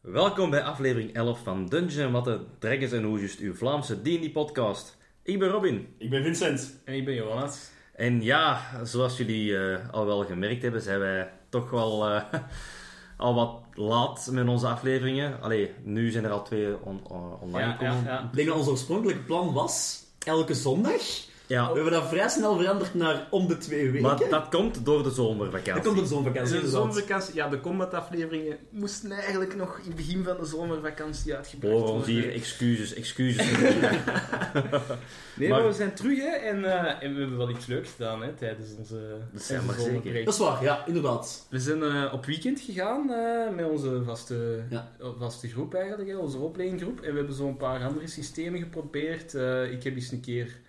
Welkom bij aflevering 11 van Dungeon Watten, Dragons en Hoesjes, uw Vlaamse D&D-podcast. Ik ben Robin. Ik ben Vincent. En ik ben Jonas. En ja, zoals jullie eh, al wel gemerkt hebben, zijn wij toch wel eh, al wat laat met onze afleveringen. Allee, nu zijn er al twee on- on- online Ja, gekomen. ja, ja. Ik denk dat ons oorspronkelijke plan was elke zondag. Ja, We hebben dat vrij snel veranderd naar om de twee weken. maar dat komt door de zomervakantie. Dat komt op zo'n vakantie. De inderdaad. zomervakantie, ja, de combat-afleveringen moesten eigenlijk nog in het begin van de zomervakantie uitgebracht worden. hier excuses, excuses. Nee, Maar- maar we zijn terug hè, en, eh, en we hebben wel iets leuks gedaan hè, tijdens onze, Dat zijn maar zeker. Dat is waar, ja, inderdaad. We zijn eh, op weekend gegaan eh, met onze vaste, Ja. vaste groep eigenlijk, hè, onze roleplaying En we hebben zo'n paar andere systemen geprobeerd. Eh, ik heb eens een keer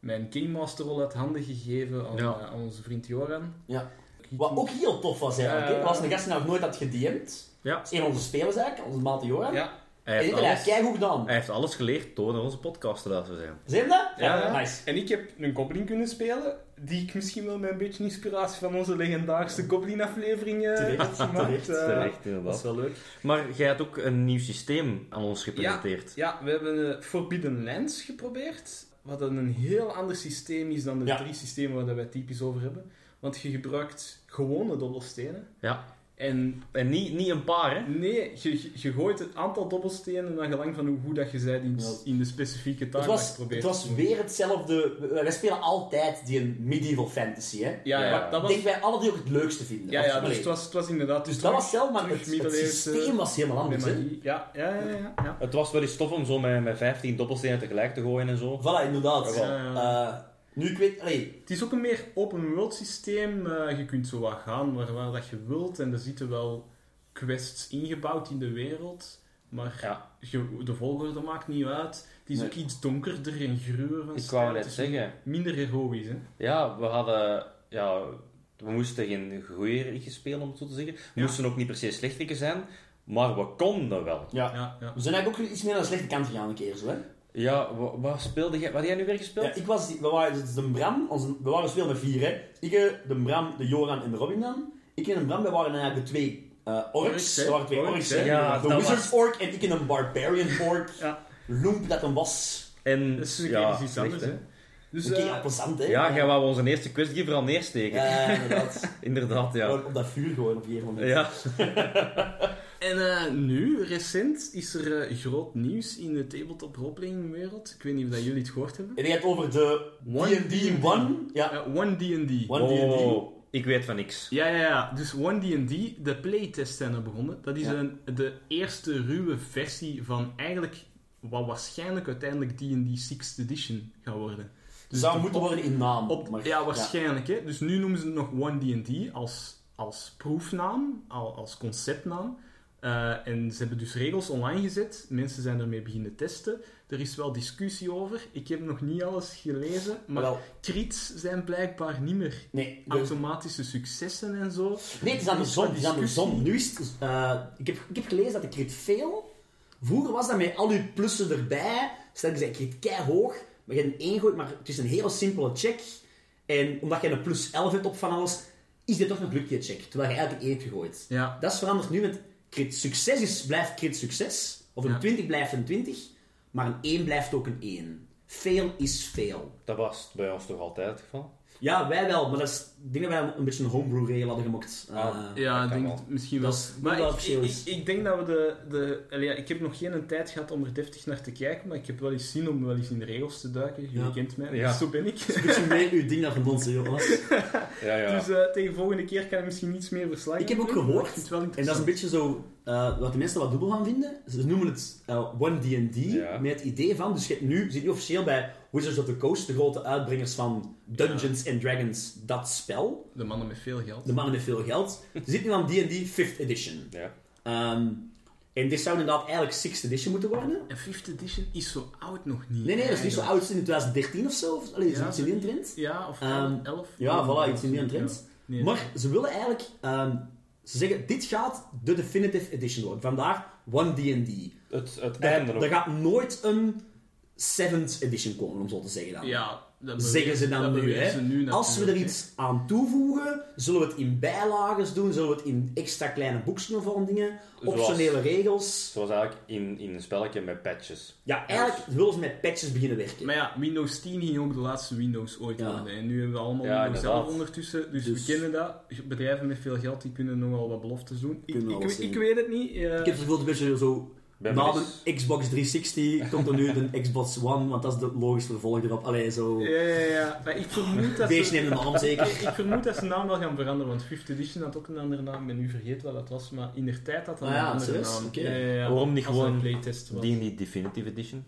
mijn Kingmaster rol uit handen gegeven aan, Ja. eh, aan onze vriend Joran. Ja. Wat ook heel tof was eigenlijk. hè. Eh. Was een gast die nog nooit had gedM'd. Ja, Dat is een van onze spelers eigenlijk, onze maat Joran. Ja, hij En heeft, alles, gedaan. hij heeft alles geleerd door naar onze podcast te laten zijn. Zie je dat? Ja, ja. Nice. En ik heb een goblin kunnen spelen, die ik misschien wel met een beetje inspiratie van onze legendarische goblin-aflevering eh, Terecht, heb gemaakt. terecht, Terecht, dat is wel leuk. Maar jij hebt ook een nieuw systeem aan ons gepresenteerd. Ja, we hebben Forbidden Lands geprobeerd. Wat een heel ander systeem is dan de Ja. drie systemen waar wij typisch over hebben. Want je gebruikt gewone dobbelstenen. Ja. En En niet, niet een paar, hè? nee, je, je- je gooit het aantal dobbelstenen naar gelang van hoe goed dat je bent in, in de specifieke taak Het was, probeert het was weer hetzelfde. We- Wij spelen altijd die een medieval fantasy, hè. Ja, ja, dat Ik was... denk wij alle die ook het leukste vinden. Ja, ja dus het was, het was inderdaad... Dus dat was hetzelfde, maar het, het systeem was helemaal anders, hè. Ja, ja, ja, ja, ja. Het was wel eens tof om zo met, met 15 dobbelstenen tegelijk te gooien en zo. Voilà, inderdaad. Ja, ja. Eh, nu, ik weet... Allee, Het is ook een meer open world systeem. eh, je kunt zo wat gaan waar, waar dat je wilt. En er zitten wel quests ingebouwd in de wereld. Maar Ja, je- de volgorde maakt niet uit. Het is Nee. ook iets donkerder en gruwer ik stijl. wou Het net is zeggen. Minder heroïsch, hè. Ja, we hadden... Ja, we moesten geen goeie spelen, om het zo te zeggen. We Ja. moesten ook niet per se slechteriken zijn. Maar we konden wel. ja. Ja, ja. We zijn eigenlijk ook iets meer naar de slechte kant gegaan een keer, zo, hè. Ja, wa- wat speelde jij? Wat had jij nu weer gespeeld? Ja, ik was... die- We waren dus de Bram... Onze, we waren spelen met vier, hè. Ik, eh, de Bram, de Joran en de Robin dan. Ik en de Bram, wij waren eigenlijk de twee eh orcs. Orcs, hè. Er waren twee hè. hè. Ja, de wizard was- orc en ik en een barbarian orc. Ja. Loemp dat hem was. En, Dat is een ja, iets anders, hè. Dus, Oké, eh, ja, plezant, hè. Ja, jij wou onze eerste questgiver al neersteken. Ja, inderdaad. Inderdaad, ja. Gewoon Op dat vuur gewoon op een gegeven moment. Ja. En eh, nu, recent, is er eh, groot nieuws in de tabletop roleplaying wereld. Ik weet niet of dat jullie het gehoord hebben. En je hebt over de One D&D 1. Ja, Ja, One D&D. One D&D. Oh, ik weet van niks. Ja, ja, ja. Dus One D&D, de playtest zijn er begonnen. Dat is Ja. een, de eerste ruwe versie van eigenlijk wat waarschijnlijk uiteindelijk D&D 6th edition gaat worden. Dus zou de- moeten worden in naam. op, maar, ja, waarschijnlijk. Hè? Dus nu noemen ze het nog One D&D als, als proefnaam, al- als conceptnaam. Eh, en ze hebben dus regels online gezet. Mensen zijn ermee beginnen testen. Er is wel discussie over. Ik heb nog niet alles gelezen. Maar Wel, crits zijn blijkbaar niet meer nee, dus- automatische successen en zo. nee, het is andersom. Het is andersom. Nu is het, eh, ik, heb, ik heb gelezen dat de crit fail... Vroeger was dat met al uw plussen erbij. Stel je zei crit kei hoog, maar je hebt een 1 gooit, maar het is een hele simpele check. En omdat je een plus 11 hebt op van alles, is dit toch een lukt check. Terwijl je eigenlijk een 1 hebt gegooid. Ja, Dat is veranderd nu met crit succes is, blijft crit succes. Of een Ja. 20 blijft een 20. Maar een 1 blijft ook een 1. Fail is fail. Dat was bij ons toch altijd het geval? Ja, wij wel, maar dat is, ik denk dat wij een beetje een homebrew regel hadden gemokt. Ah. Eh, ja dat ik denk het misschien wel. Dat is maar wel ik, ik, is. ik, ik denk dat we de... de allee, ja, ik heb nog geen tijd gehad om er deftig naar te kijken, maar ik heb wel eens zin om wel eens in de regels te duiken. Jullie Ja. kent mij, Ja. dus zo ben ik. een beetje meer uw ding naar van ons, Jonas. Ja, ja. Dus eh, tegen volgende keer kan ik misschien iets meer verslagen Ik heb ook gehoord, het En dat is een beetje zo, eh, wat de mensen wat dubbel gaan vinden. Ze noemen het eh, One D&D, Ja. met het idee van, dus je hebt nu, zit nu officieel bij Wizards of the Coast, de grote uitbrengers van Dungeons and Dragons, dat spel. De mannen met veel geld. De mannen met veel geld. Ze zitten nu aan D&D 5th edition. ja. Ehm, en dit zou inderdaad eigenlijk 6th edition moeten worden. En 5th edition is zo oud nog niet. Nee, nee, dat is niet zo oud. Het is in 2013 of zo. Of, allee, Ja, iets in die trend. Ja, of Ehm, 11. Ja, voilà, iets in die trend. Ja. Nee. Maar ze willen eigenlijk... ehm, ze zeggen, dit gaat de definitive edition worden. Vandaar One D&D. Het, het Er, einde er gaat nooit een 7th edition komen, om zo te zeggen dan. Ja, zeggen ze dan nu. Hè? ze nu Als we er iets aan toevoegen, zullen we het in bijlages doen, zullen we het in extra kleine boekjes of van dingen, Zoals- optionele regels. Zoals eigenlijk in, in een spelletje met patches. Ja, eigenlijk willen ze met patches beginnen werken. Maar ja, Windows 10 ging ook de laatste Windows ooit Ja. worden. En nu hebben we allemaal Ja, Windows 11 inderdaad. ondertussen. Dus, Dus- we kennen dat. Bedrijven met veel geld die kunnen nogal wat beloftes doen. Ik, ik, weet het niet. eh, Ik heb het gevoel dat een beetje zo... Ben Na de Xbox 360 komt er nu de Xbox One, want dat is de logisch vervolg erop. Allee, zo... ja, ja, ja. Maar ik vermoed dat neemt een naam zeker. Ik, ik vermoed dat ze naam wel gaan veranderen, want 5th Edition had ook een andere naam. Ik ben nu vergeten wat dat was, maar in de tijd had dat Ah ja, een andere serieus? naam. Oké. Ja, ja, ja. Waarom niet gewoon een playtest was. Die in die Definitive Edition.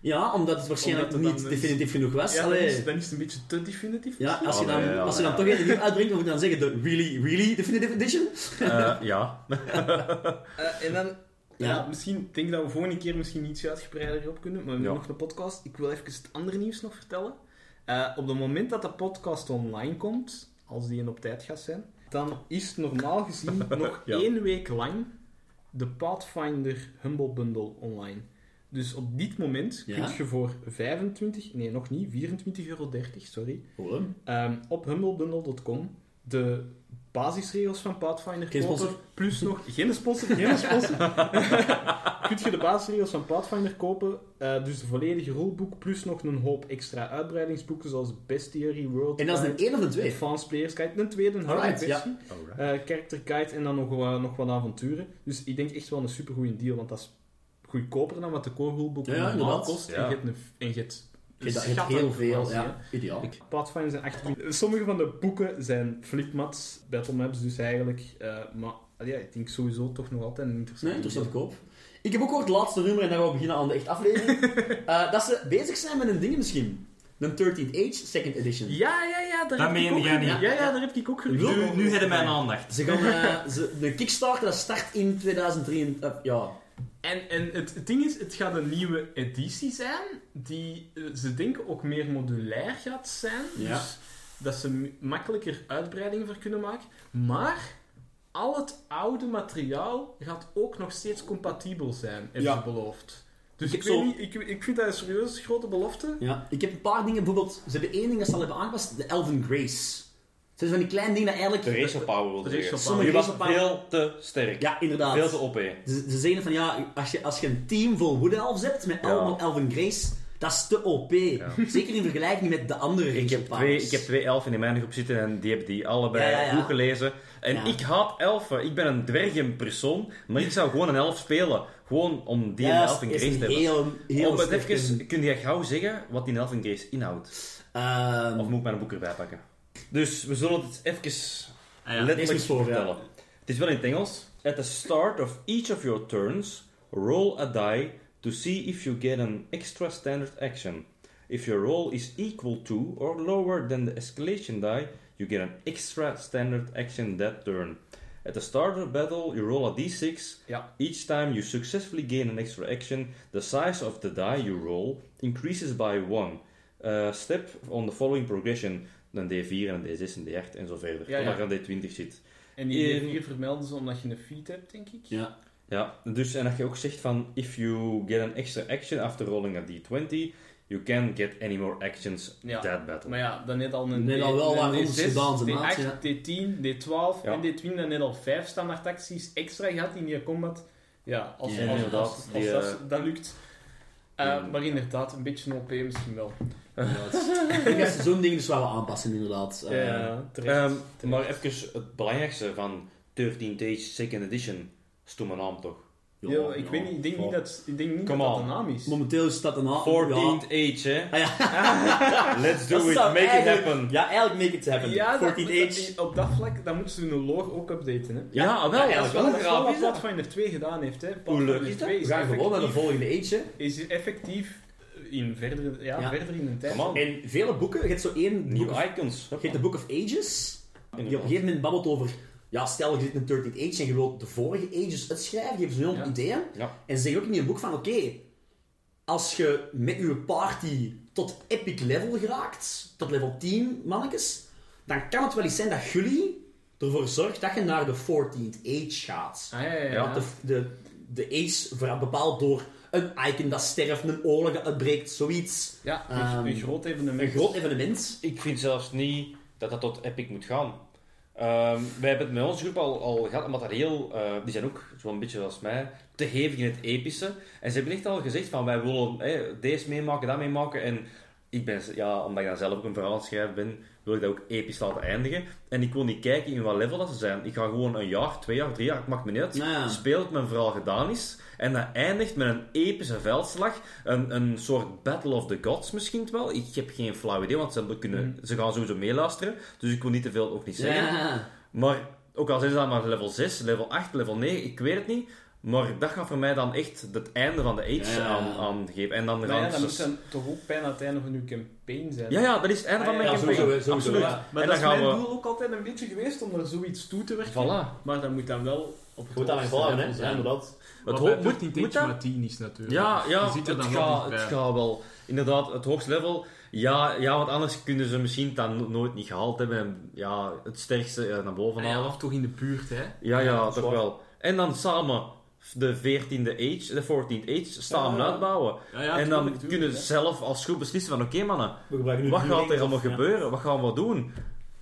Ja, omdat het waarschijnlijk Omdat het niet is- definitief genoeg was. Ja, dan Allee. is, dan is het een beetje te definitief. Ja, als je dan, ja, als je dan toch een nieuw uitbrengt, dan moet je dan zeggen de really, really definitive edition. Eh, ja. Eh, en dan, ja. Misschien, ik denk dat we volgende keer misschien iets uitgebreider op kunnen, maar we hebben nog een podcast. Ik wil even het andere nieuws nog vertellen. Eh, op het moment dat de podcast online komt, als die op tijd gaat zijn, dan is normaal gezien nog één week lang de Pathfinder Humble Bundle online. Dus op dit moment Ja? kun je voor 25, nee nog niet, 24,30 euro, sorry, Ehm, op humblebundle.com de basisregels van Pathfinder Geen kopen. sponsor? Plus nog... Geen sponsor, geen sponsor. Kun je de basisregels van Pathfinder kopen. eh, dus de volledige ruleboek. Plus nog een hoop extra uitbreidingsboeken. Zoals Bestiary, World En dat is een één of een twee? Advanced Players Guide. Een tweede, een harde ja. versie. Eh, character Guide en dan nog, wat- nog wat avonturen. Dus ik denk echt wel een supergoeie deal. Want dat is goedkoper dan wat de core ruleboek Ja, normaal kost. Ja. En je hebt, een, en je hebt Je hebt schatten heel veel, ja. Ideaal. Pathfinder zijn echt. Sommige van de boeken zijn flipmats, battlemaps dus eigenlijk. eh, maar ja, ik denk sowieso toch nog altijd een interessante Nee, interessant koop. Ik heb ook gehoord, het laatste nummer, en dan gaan we beginnen aan de echt aflevering, eh, dat ze bezig zijn met een ding misschien. Een 13th Age Second Edition. Ja, ja, ja. Daar Dat heb ik ook. Ja, ja, daar heb ik ook gerucht Nu- nu hebben mijn gehoord. aandacht. Ze gaan eh, ze, de Kickstarter, dat start in 2023. eh, ja. En, en het, het ding is, het gaat een nieuwe editie zijn, die eh, ze denken ook meer modulair gaat zijn. Ja. Dus dat ze makkelijker uitbreidingen voor kunnen maken. Maar al het oude materiaal gaat ook nog steeds compatibel zijn, hebben Ja. ze beloofd. Dus Ik weet zo- niet, ik, ik vind dat een serieus grote belofte. ja. Ik heb een paar dingen, bijvoorbeeld, ze hebben één ding dat ze al hebben aangepast, de Elven Grace. Het zijn van die kleine dingen dat eigenlijk... De racial power wil De zeggen. Die was power. veel te sterk. Ja, inderdaad. Veel te OP. Ze, ze zeggen van ja, als je, als je een team vol Wood Elves hebt met Ja. allemaal Elven Grace, dat is te OP. Zeker in vergelijking met de andere Ik heb, twee, ik heb twee elfen in mijn groep zitten en die hebben die allebei Ja, ja, ja. goed gelezen. En Ja. ik haat elfen. Ik ben een dwergenpersoon, maar ik zou gewoon een elf spelen. Gewoon om die Ja, grace te hebben. heel, heel Om het even, kun je gauw zeggen wat die elfen grace inhoudt? Ehm, Of moet ik mijn boek erbij pakken? Dus we zullen het even Ah ja, letterlijk ja. vertellen. Het is wel in het Engels. At the start of each of your turns, roll a die to see if you get an extra standard action. If your roll is equal to or lower than the escalation die, you get an extra standard action that turn. At the start of battle, you roll a d6. Ja. Each time you successfully gain an extra action, the size of the die you roll increases by one. Uh, step on the following progression. Een D4 en een D6 en D8 en zo verder. Ja, ja. Totdat je aan D20 zit. En die In- hier vermelden ze omdat je een feat hebt, denk ik. Ja. Ja, dus en dat je ook zegt van if you get an extra action after rolling a d20, you can get any more actions Ja. that battle. Maar ja, dan net al een, Net al wel een wat rondes D6, gedaan, zijn D8, maat, ja. D10, D12 Ja. en D20 en net al 5 standaard acties extra gehad in je combat. Ja, als, Ja, als, als, als, dat, eh, dat lukt. Uh, Ja. Maar inderdaad, een beetje OP misschien wel. Ik denk dat ze zo'n ding dus wel aanpassen, inderdaad. Eh, ja, terecht. Ehm, terecht. maar even het belangrijkste van 13th Age Second Edition. Stomme naam toch? Ja, Ja, ik ja. weet niet, ik denk niet dat, ik denk niet dat Come dat on. de naam is. Momenteel is dat een naam. 14th Age, hè? Ja. Ah, ja. Let's do it, make it happen. Ja, eigenlijk make it happen. Ja, 14th dat, Age. dat- op dat vlak, dan moeten ze hun lore ook updaten. Hè. Ja, wel, ja, dat is eigenlijk wel Dat een is wel wat is dat? Pathfinder 2 gedaan heeft. Hè. Hoe leuk is dat? 2 We gaan gewoon naar de volgende Age. hè. is effectief in verder, ja, Ja. verder in de tijd. En vele boeken, je hebt zo één boek Nieuwe of, icons. je hebt de Book of Ages, die op een gegeven moment babbelt over, ja, stel je zit in een 13th Age en je wilt de vorige Ages uitschrijven, je hebt zo'n Ja. ideeën. Ja. En ze zeggen ook in je boek van, oké, als je met je party tot epic level geraakt, tot level 10 mannetjes, dan kan het wel eens zijn dat jullie ervoor zorgt dat je naar de 14th Age gaat. Ah, ja, ja, ja. Ja, De, de, de age bepaald door een icon dat sterft, een oorlog dat uitbreekt, zoiets. Ja, een, Ehm, een groot evenement. Een groot evenement. Ik vind zelfs niet dat dat tot Epic moet gaan. Ehm, wij hebben het met onze groep al, al gehad, omdat dat heel, eh, die zijn ook zo'n beetje zoals mij, te hevig in het epische. En ze hebben echt al gezegd van, wij willen hè, deze meemaken, dat meemaken. En ik ben, ja, omdat ik dan zelf ook een verhaal aan het schrijven ben, wil ik dat ook episch laten eindigen. En ik wil niet kijken in wat level dat ze zijn. Ik ga gewoon een jaar, twee jaar, drie jaar, het maakt me niet uit. Nou ja. Speel het mijn verhaal gedaan is. En dat eindigt met een epische veldslag. Een, een soort Battle of the Gods misschien wel. Ik heb geen flauw idee, want ze, kunnen, ze gaan sowieso meeluisteren. Dus ik wil niet te veel ook niet zeggen. Ja. Maar ook al zijn ze dan maar level 6, level 8, level 9, ik weet het niet. Maar dat gaat voor mij dan echt het einde van de age Ja. aan, aangeven. En dan gaan ja, dat ze- moet dan toch ook bijna het einde van uw campaign zijn. Ja, ja, dat is het einde van Ah, mijn ja, campaign. sowieso, sowieso, Absoluut. ja. Maar en dat dan is gaan mijn we... doel ook altijd een beetje geweest, om naar zoiets toe te werken. Voilà. Maar dat moet dan wel op het Goed aan mijn hoogste hè. Ja, zijn. inderdaad. Het Wat ho- bij moet, 13 moet maar 10 is natuurlijk. Ja, ja Je zit er het, dan wel gaat, dichtbij. het gaat wel. Inderdaad, het hoogste level. Ja, ja, want anders kunnen ze misschien dan no- nooit niet gehaald hebben. En ja, het sterkste naar boven ja, halen. of toch in de buurt, hè. Ja, ja, toch wel. En dan samen de 14e age, de 14th age, samen Ja. uitbouwen. Ja, ja, en dan tuurlijk, kunnen ze zelf als groep beslissen van oké mannen, nu wat gaat er allemaal of- ja. gebeuren? Wat gaan we doen?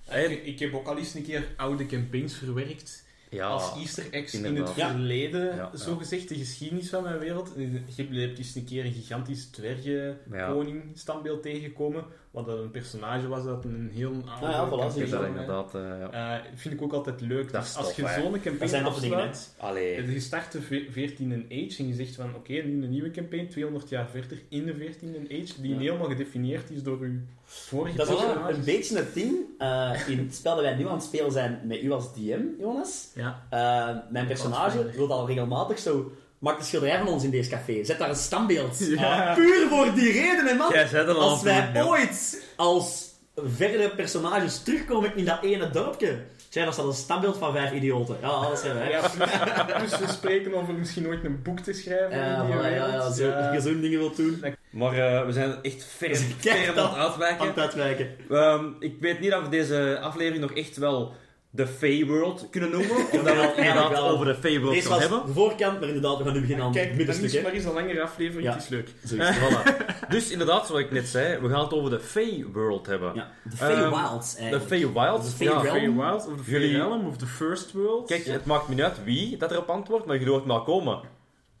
En- Ik, ik heb ook al eens een keer oude campaigns verwerkt ja, als easter eggs in het Ja. verleden, Ja, ja. zo gezegd, de geschiedenis van mijn wereld. Je hebt eens een keer een gigantisch dwergenkoning standbeeld tegengekomen, wat dat een personage was dat een heel oude Ah ja, voilà, je is dat inderdaad, eh, ja. Eh, vind ik ook altijd leuk. Dat Dus als je zo'n Dat campaign zijn afsluit, Allee. je start de ve- 14e age en je zegt van oké, nu een nieuwe campaign, 200 jaar verder in de 14e age, die Ja. helemaal gedefinieerd is door uw vorige Dat is ook een beetje het ding uh, in het spel dat wij nu aan het spelen zijn met u als DM, Jonas. Ja. Uh, mijn personage wil al regelmatig zo... Maak een schilderij van ons in deze café. Zet daar een standbeeld. Ja. Puur voor die reden, hè, man. Als wij ooit als verdere personages terugkomen in dat ene dorpje... Tja, dat staat een standbeeld van vijf idioten. Ja, alles. Ja, plus, plus we spreken over misschien ooit een boek te schrijven. Ja, in die ja, ja, zo, Ja. je zo'n dingen wilt doen, Maar eh, we zijn echt ver, Dus ver aan het uitwijken. aan het uitwijken. Ehm, ik weet niet of we deze aflevering nog echt wel de Fey World kunnen noemen. Omdat we het inderdaad wel. over de Fey World Deze gaan was hebben. de voorkant, maar inderdaad, we gaan nu beginnen aan Kijk, het dan middenstuk. is hè. maar eens een langere aflevering, Ja. het is leuk. Zoiets. Voilà. Dus inderdaad, zoals ik net zei, we gaan het over de Fey World hebben. Ja, de Fey Ehm, Wilds De eigenlijk. Fey Wild. De Fey ja, Realm. Fey Wild of de Fey Realm of de First World. Kijk, het maakt me niet uit wie dat erop antwoordt, maar je hoort maar komen.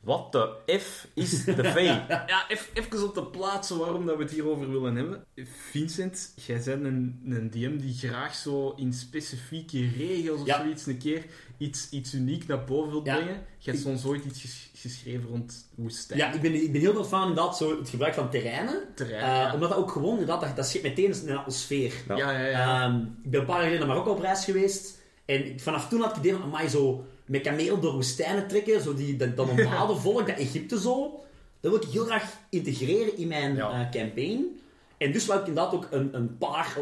Wat de F is de Fey? Ja, even op de plaatsen waarom dat we het hierover willen hebben. Vincent, jij bent een, een DM die graag zo in specifieke regels of Ja. zoiets een keer iets, iets uniek naar boven wilt Ja. brengen. Je hebt soms ooit iets ges- geschreven rond woestijn. Ja, ik ben, ik ben heel veel van inderdaad zo het gebruik van terreinen. terrein. Eh, ja. Omdat dat ook gewoon, inderdaad, dat, dat schept meteen een atmosfeer. Ja. ja, ja, ja. Ehm, ik ben een paar jaar geleden naar Marokko op reis geweest. En vanaf toen had ik het idee van, amai, zo met kameel door woestijnen trekken, zo die, dat, dat normale volk, dat Egypte zo. Dat wil ik heel graag integreren in mijn Ja. eh, campaign. En dus wou ik inderdaad ook een, een paar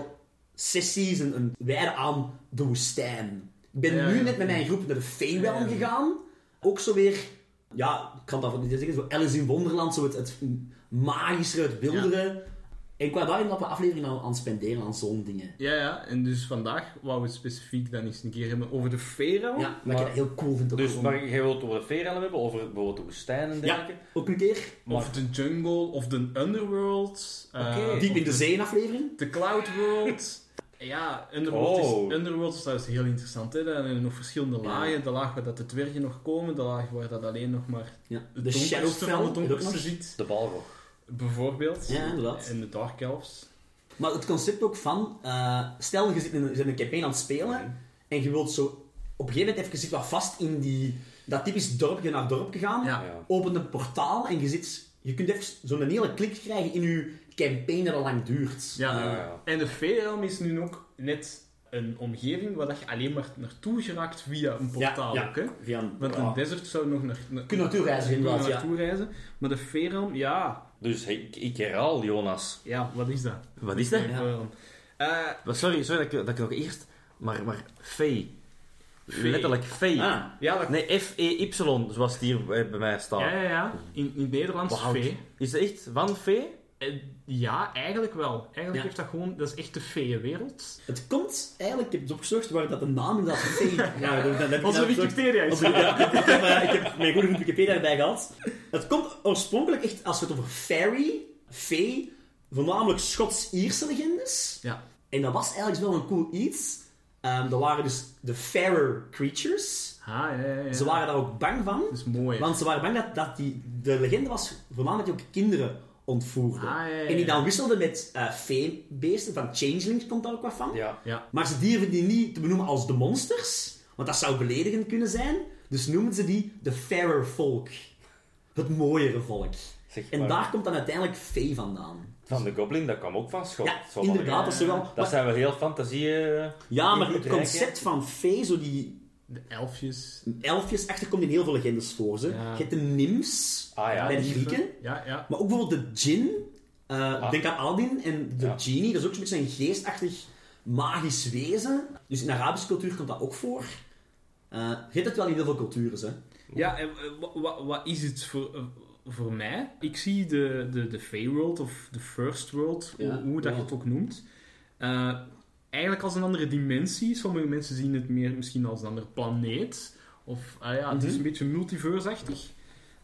sessies, een, een wijde aan de woestijn. Ik ben Ja, nu ja. net met mijn groep naar de ja. gegaan. Ook zo weer, ja, ik kan dat niet zeggen, zo Alice in Wonderland, zo het, het magische, het wildere. En ik wou daar inderdaad een aflevering aan, aan spenderen, aan zo'n dingen. Ja, ja, en dus vandaag wou we het specifiek dan eens een keer hebben over de Feyrealm. Ja, wat ik heel cool vind. Ook Dus, gewoon. maar jij wilt het over de Fey Realm hebben, over bijvoorbeeld de woestijn en Ja. dergelijke? Ook een keer. Of de jungle, of de underworld. eh, Oké. Diep in de zee een aflevering. De Cloud World. Ja, Underworld, Oh. is, Underworld is trouwens heel interessant. Hè? Daar zijn nog verschillende Ja. lagen. De laag waar dat de dwergen nog komen, de laag waar dat alleen nog maar Ja. het De donkerste Shadowfell. van het je donkerste ziet. De Balrog. Bijvoorbeeld. Ja, inderdaad. En de Dark Elves. Maar het concept ook van, eh, stel je zit in een, je zit in een campaign aan het spelen en je wilt zo op een gegeven moment even zit wat vast in die, dat typisch dorpje naar dorpje gaan. Ja. Een portaal en je zit, je kunt even zo'n hele klik krijgen in je campaign dat al lang duurt. Ja. Ja, ja. En de Feyrealm is nu ook net een omgeving waar dat je alleen maar naartoe geraakt via een portaal ja. ook. Hè? Via een, Want een desert zou nog naar, naar, Kun je naartoe reizen, kun je inderdaad, ja. naartoe reizen. Maar de Feyrealm, ja, Dus ik, ik herhaal, Jonas. ja, wat is dat? Wat is dat? Eh, Maar Sorry, sorry dat ik, dat ik nog eerst... Maar, maar Fey. Fey. Letterlijk Fey. Ah, ja, dat Nee, F-E-Y, zoals het hier bij mij staat. Ja, ja, ja. In, in het Nederlands vee. Is het echt van Fey? Ja, eigenlijk wel. Eigenlijk Ja. heeft dat gewoon... Dat is echt de feeënwereld. Het komt eigenlijk, ik heb het opgezocht, waar dat de naam Fee... Ja, dat, heb ik Onze. Wikipedia is... Ja, ik, heb, ik heb mijn goede Wikipedia erbij gehad. Het komt oorspronkelijk echt, als we het over fairy, fee, voornamelijk Schots-Ierse legendes. Ja. En dat was eigenlijk wel een cool iets. Ehm dat waren dus de fairer creatures. Ah, ja, ja, ja. Ze waren daar ook bang van. Dat is mooi. Want ze waren bang dat, dat die, de legende was voornamelijk ook kinderen ontvoerde. Ah, ja, ja, En die dan wisselden met eh fee-beesten, van changelings komt daar ook wat van. Ja. Ja. Maar ze durven die niet te benoemen als de monsters, want dat zou beledigend kunnen zijn. Dus noemen ze die de fairer volk. Het mooiere volk. Zeg En daar komt dan uiteindelijk fee vandaan. Van de Goblin, dat kwam ook van Schot. Ja, inderdaad, dat is wel... Dat maar- zijn wel heel fantasie... ja, maar het concept van fee, zo die De elfjes. elfjes, achter komt in heel veel legendes voor. Ze. Ja. Je hebt de nymphs Ah ja, bij de. Grieken. Ja, ja. Maar ook bijvoorbeeld de djinn. eh, Ah. Denk aan Aladdin en de Ja. genie. Dat is ook zo'n beetje een geestachtig magisch wezen. Dus in Arabische cultuur komt dat ook voor. Eh je hebt het wel in heel veel culturen, hè. Ja, en wat, wat is het voor, eh, voor mij? Ik zie de, de, de Fey-world of de First World, Ja, hoe, hoe dat ja. je het ook noemt, eh, eigenlijk als een andere dimensie. Sommige mensen zien het meer misschien als een andere planeet. Of ah ja, het is Mhm. een beetje multiverse-achtig.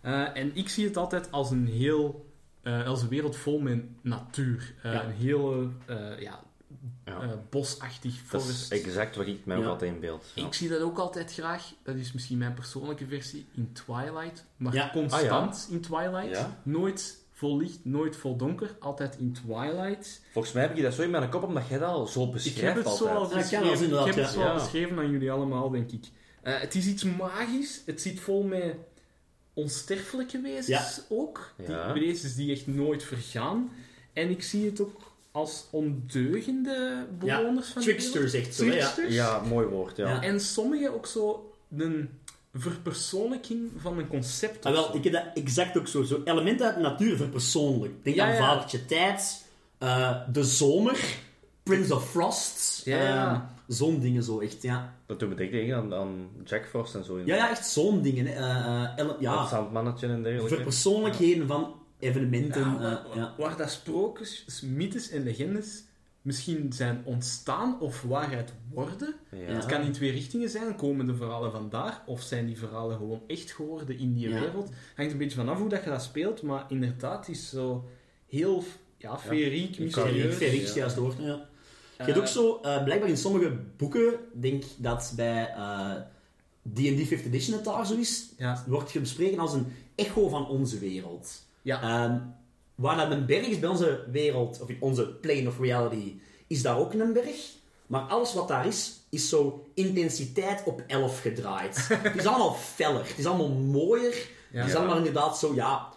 Eh, en ik zie het altijd als een heel... eh, als een wereld vol met natuur. Eh, Ja. Een hele eh, ja, Ja. eh, bosachtig Dat is forest. exact wat ik mij ook Ja. altijd in beeld. Ja. Ik zie dat ook altijd graag. Dat is misschien mijn persoonlijke versie in Twilight. Maar Ja. constant in Twilight. Ja. Nooit vol licht, nooit vol donker. Altijd in Twilight. Volgens mij heb je dat zo in mijn kop, omdat jij dat al zo Ik beschrijft heb het zo altijd. al ik beschreven. inderdaad, ik heb het ja. zo al Ja. beschreven aan jullie allemaal, denk ik. Eh, het is iets magisch. Het zit vol met onsterfelijke wezens Ja. ook. Die Ja. wezens die echt nooit vergaan. En ik zie het ook als ondeugende bewoners van de wereld. Tricksters, echt zo. Tricksters. Ja, mooi woord, ja. Ja. En sommigen ook zo een verpersoonlijking van een concept. Ah, wel, ik heb dat exact ook zo. Zo elementen uit de natuur verpersoonlijk. Denk Ja, aan ja. Vadertje Tijd, eh, De Zomer, Prince of Frost. Ja, ja. ehm, zo'n dingen zo, echt, ja. Dat doet me denken aan, aan Jack Frost en zo. Ja, ja, echt zo'n dingen. Dat ja, zandmannetje en dergelijke. verpersoonlijkheden van evenementen. Ja, eh, waar, ja. waar dat sprookjes, mythes en legendes misschien zijn ontstaan of waarheid worden. Ja. Het kan in twee richtingen zijn. Komen de verhalen vandaar? Of zijn die verhalen gewoon echt geworden in die Ja. wereld? Hangt een beetje vanaf hoe dat je dat speelt. Maar inderdaad, het is zo heel ja, feeriek, ik kan mysterieus. ja. ja. juist woord. Ja. Je Eh, hebt ook zo, eh, blijkbaar in sommige boeken, denk dat bij eh, D&D 5th Edition het daar zo is, Ja. wordt je bespreken als een echo van onze wereld. Ja. Ehm, waar dat een berg is bij onze wereld, of in onze plane of reality, is daar ook een berg. Maar alles wat daar is, is zo intensiteit op 11 gedraaid. het is allemaal feller, het is allemaal mooier. Ja. het is Ja. allemaal inderdaad zo, ja,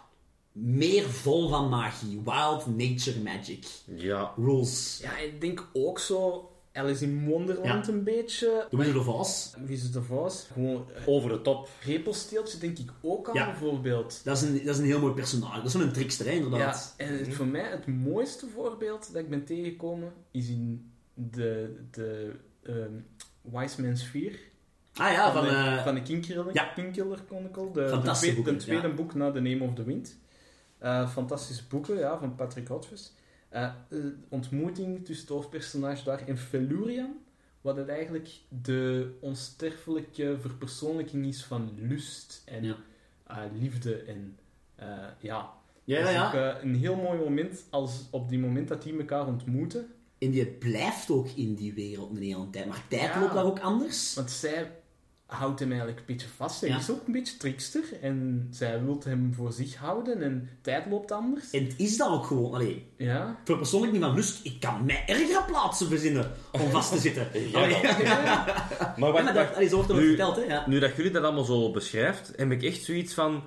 meer vol van magie. Wild nature magic. Ja. Rules. ja, ik denk ook zo Alice in Wonderland een beetje. De Wizard of Oz. Wizard of Oz. Gewoon eh, Over de top. repelsteeltje denk ik ook aan, Ja. bijvoorbeeld. Dat is, een, dat is een heel mooi personage. Dat is zo'n trickster, hè, Ja, inderdaad. en het, voor mij het mooiste voorbeeld dat ik ben tegengekomen is in de, de ehm, Wise Man's Fear. Ah ja, van... de, eh, van de Kingkiller, ja. Chronicle. De, de, Fantastisch tweede, boeken, de tweede ja. boek na The Name of the Wind. Eh, fantastische boeken, ja, van Patrick Rothfuss. Eh, de ontmoeting tussen het hoofdpersonage daar en Felurian. Wat het eigenlijk de onsterfelijke verpersoonlijking is van lust en Ja. eh, liefde. En eh, ja, ja, dat is ja. ook eh, een heel mooi moment als op die moment dat die elkaar ontmoeten. En die blijft ook in die wereld een hele tijd. Maar tijd loopt daar ook anders. Want zij houdt hem eigenlijk een beetje vast. Hij Ja. is ook een beetje trickster. En zij wil hem voor zich houden. En tijd loopt anders. En het is dat ook gewoon. Allee, Ja. voor persoonlijk niet van lust. Ik kan mij ergere plaatsen verzinnen om vast te zitten. Ja. Maar Ja, wacht, maar dat, ook Nu- verteld, hè. Ja. Nu dat jullie dat allemaal zo beschrijft, heb ik echt zoiets van...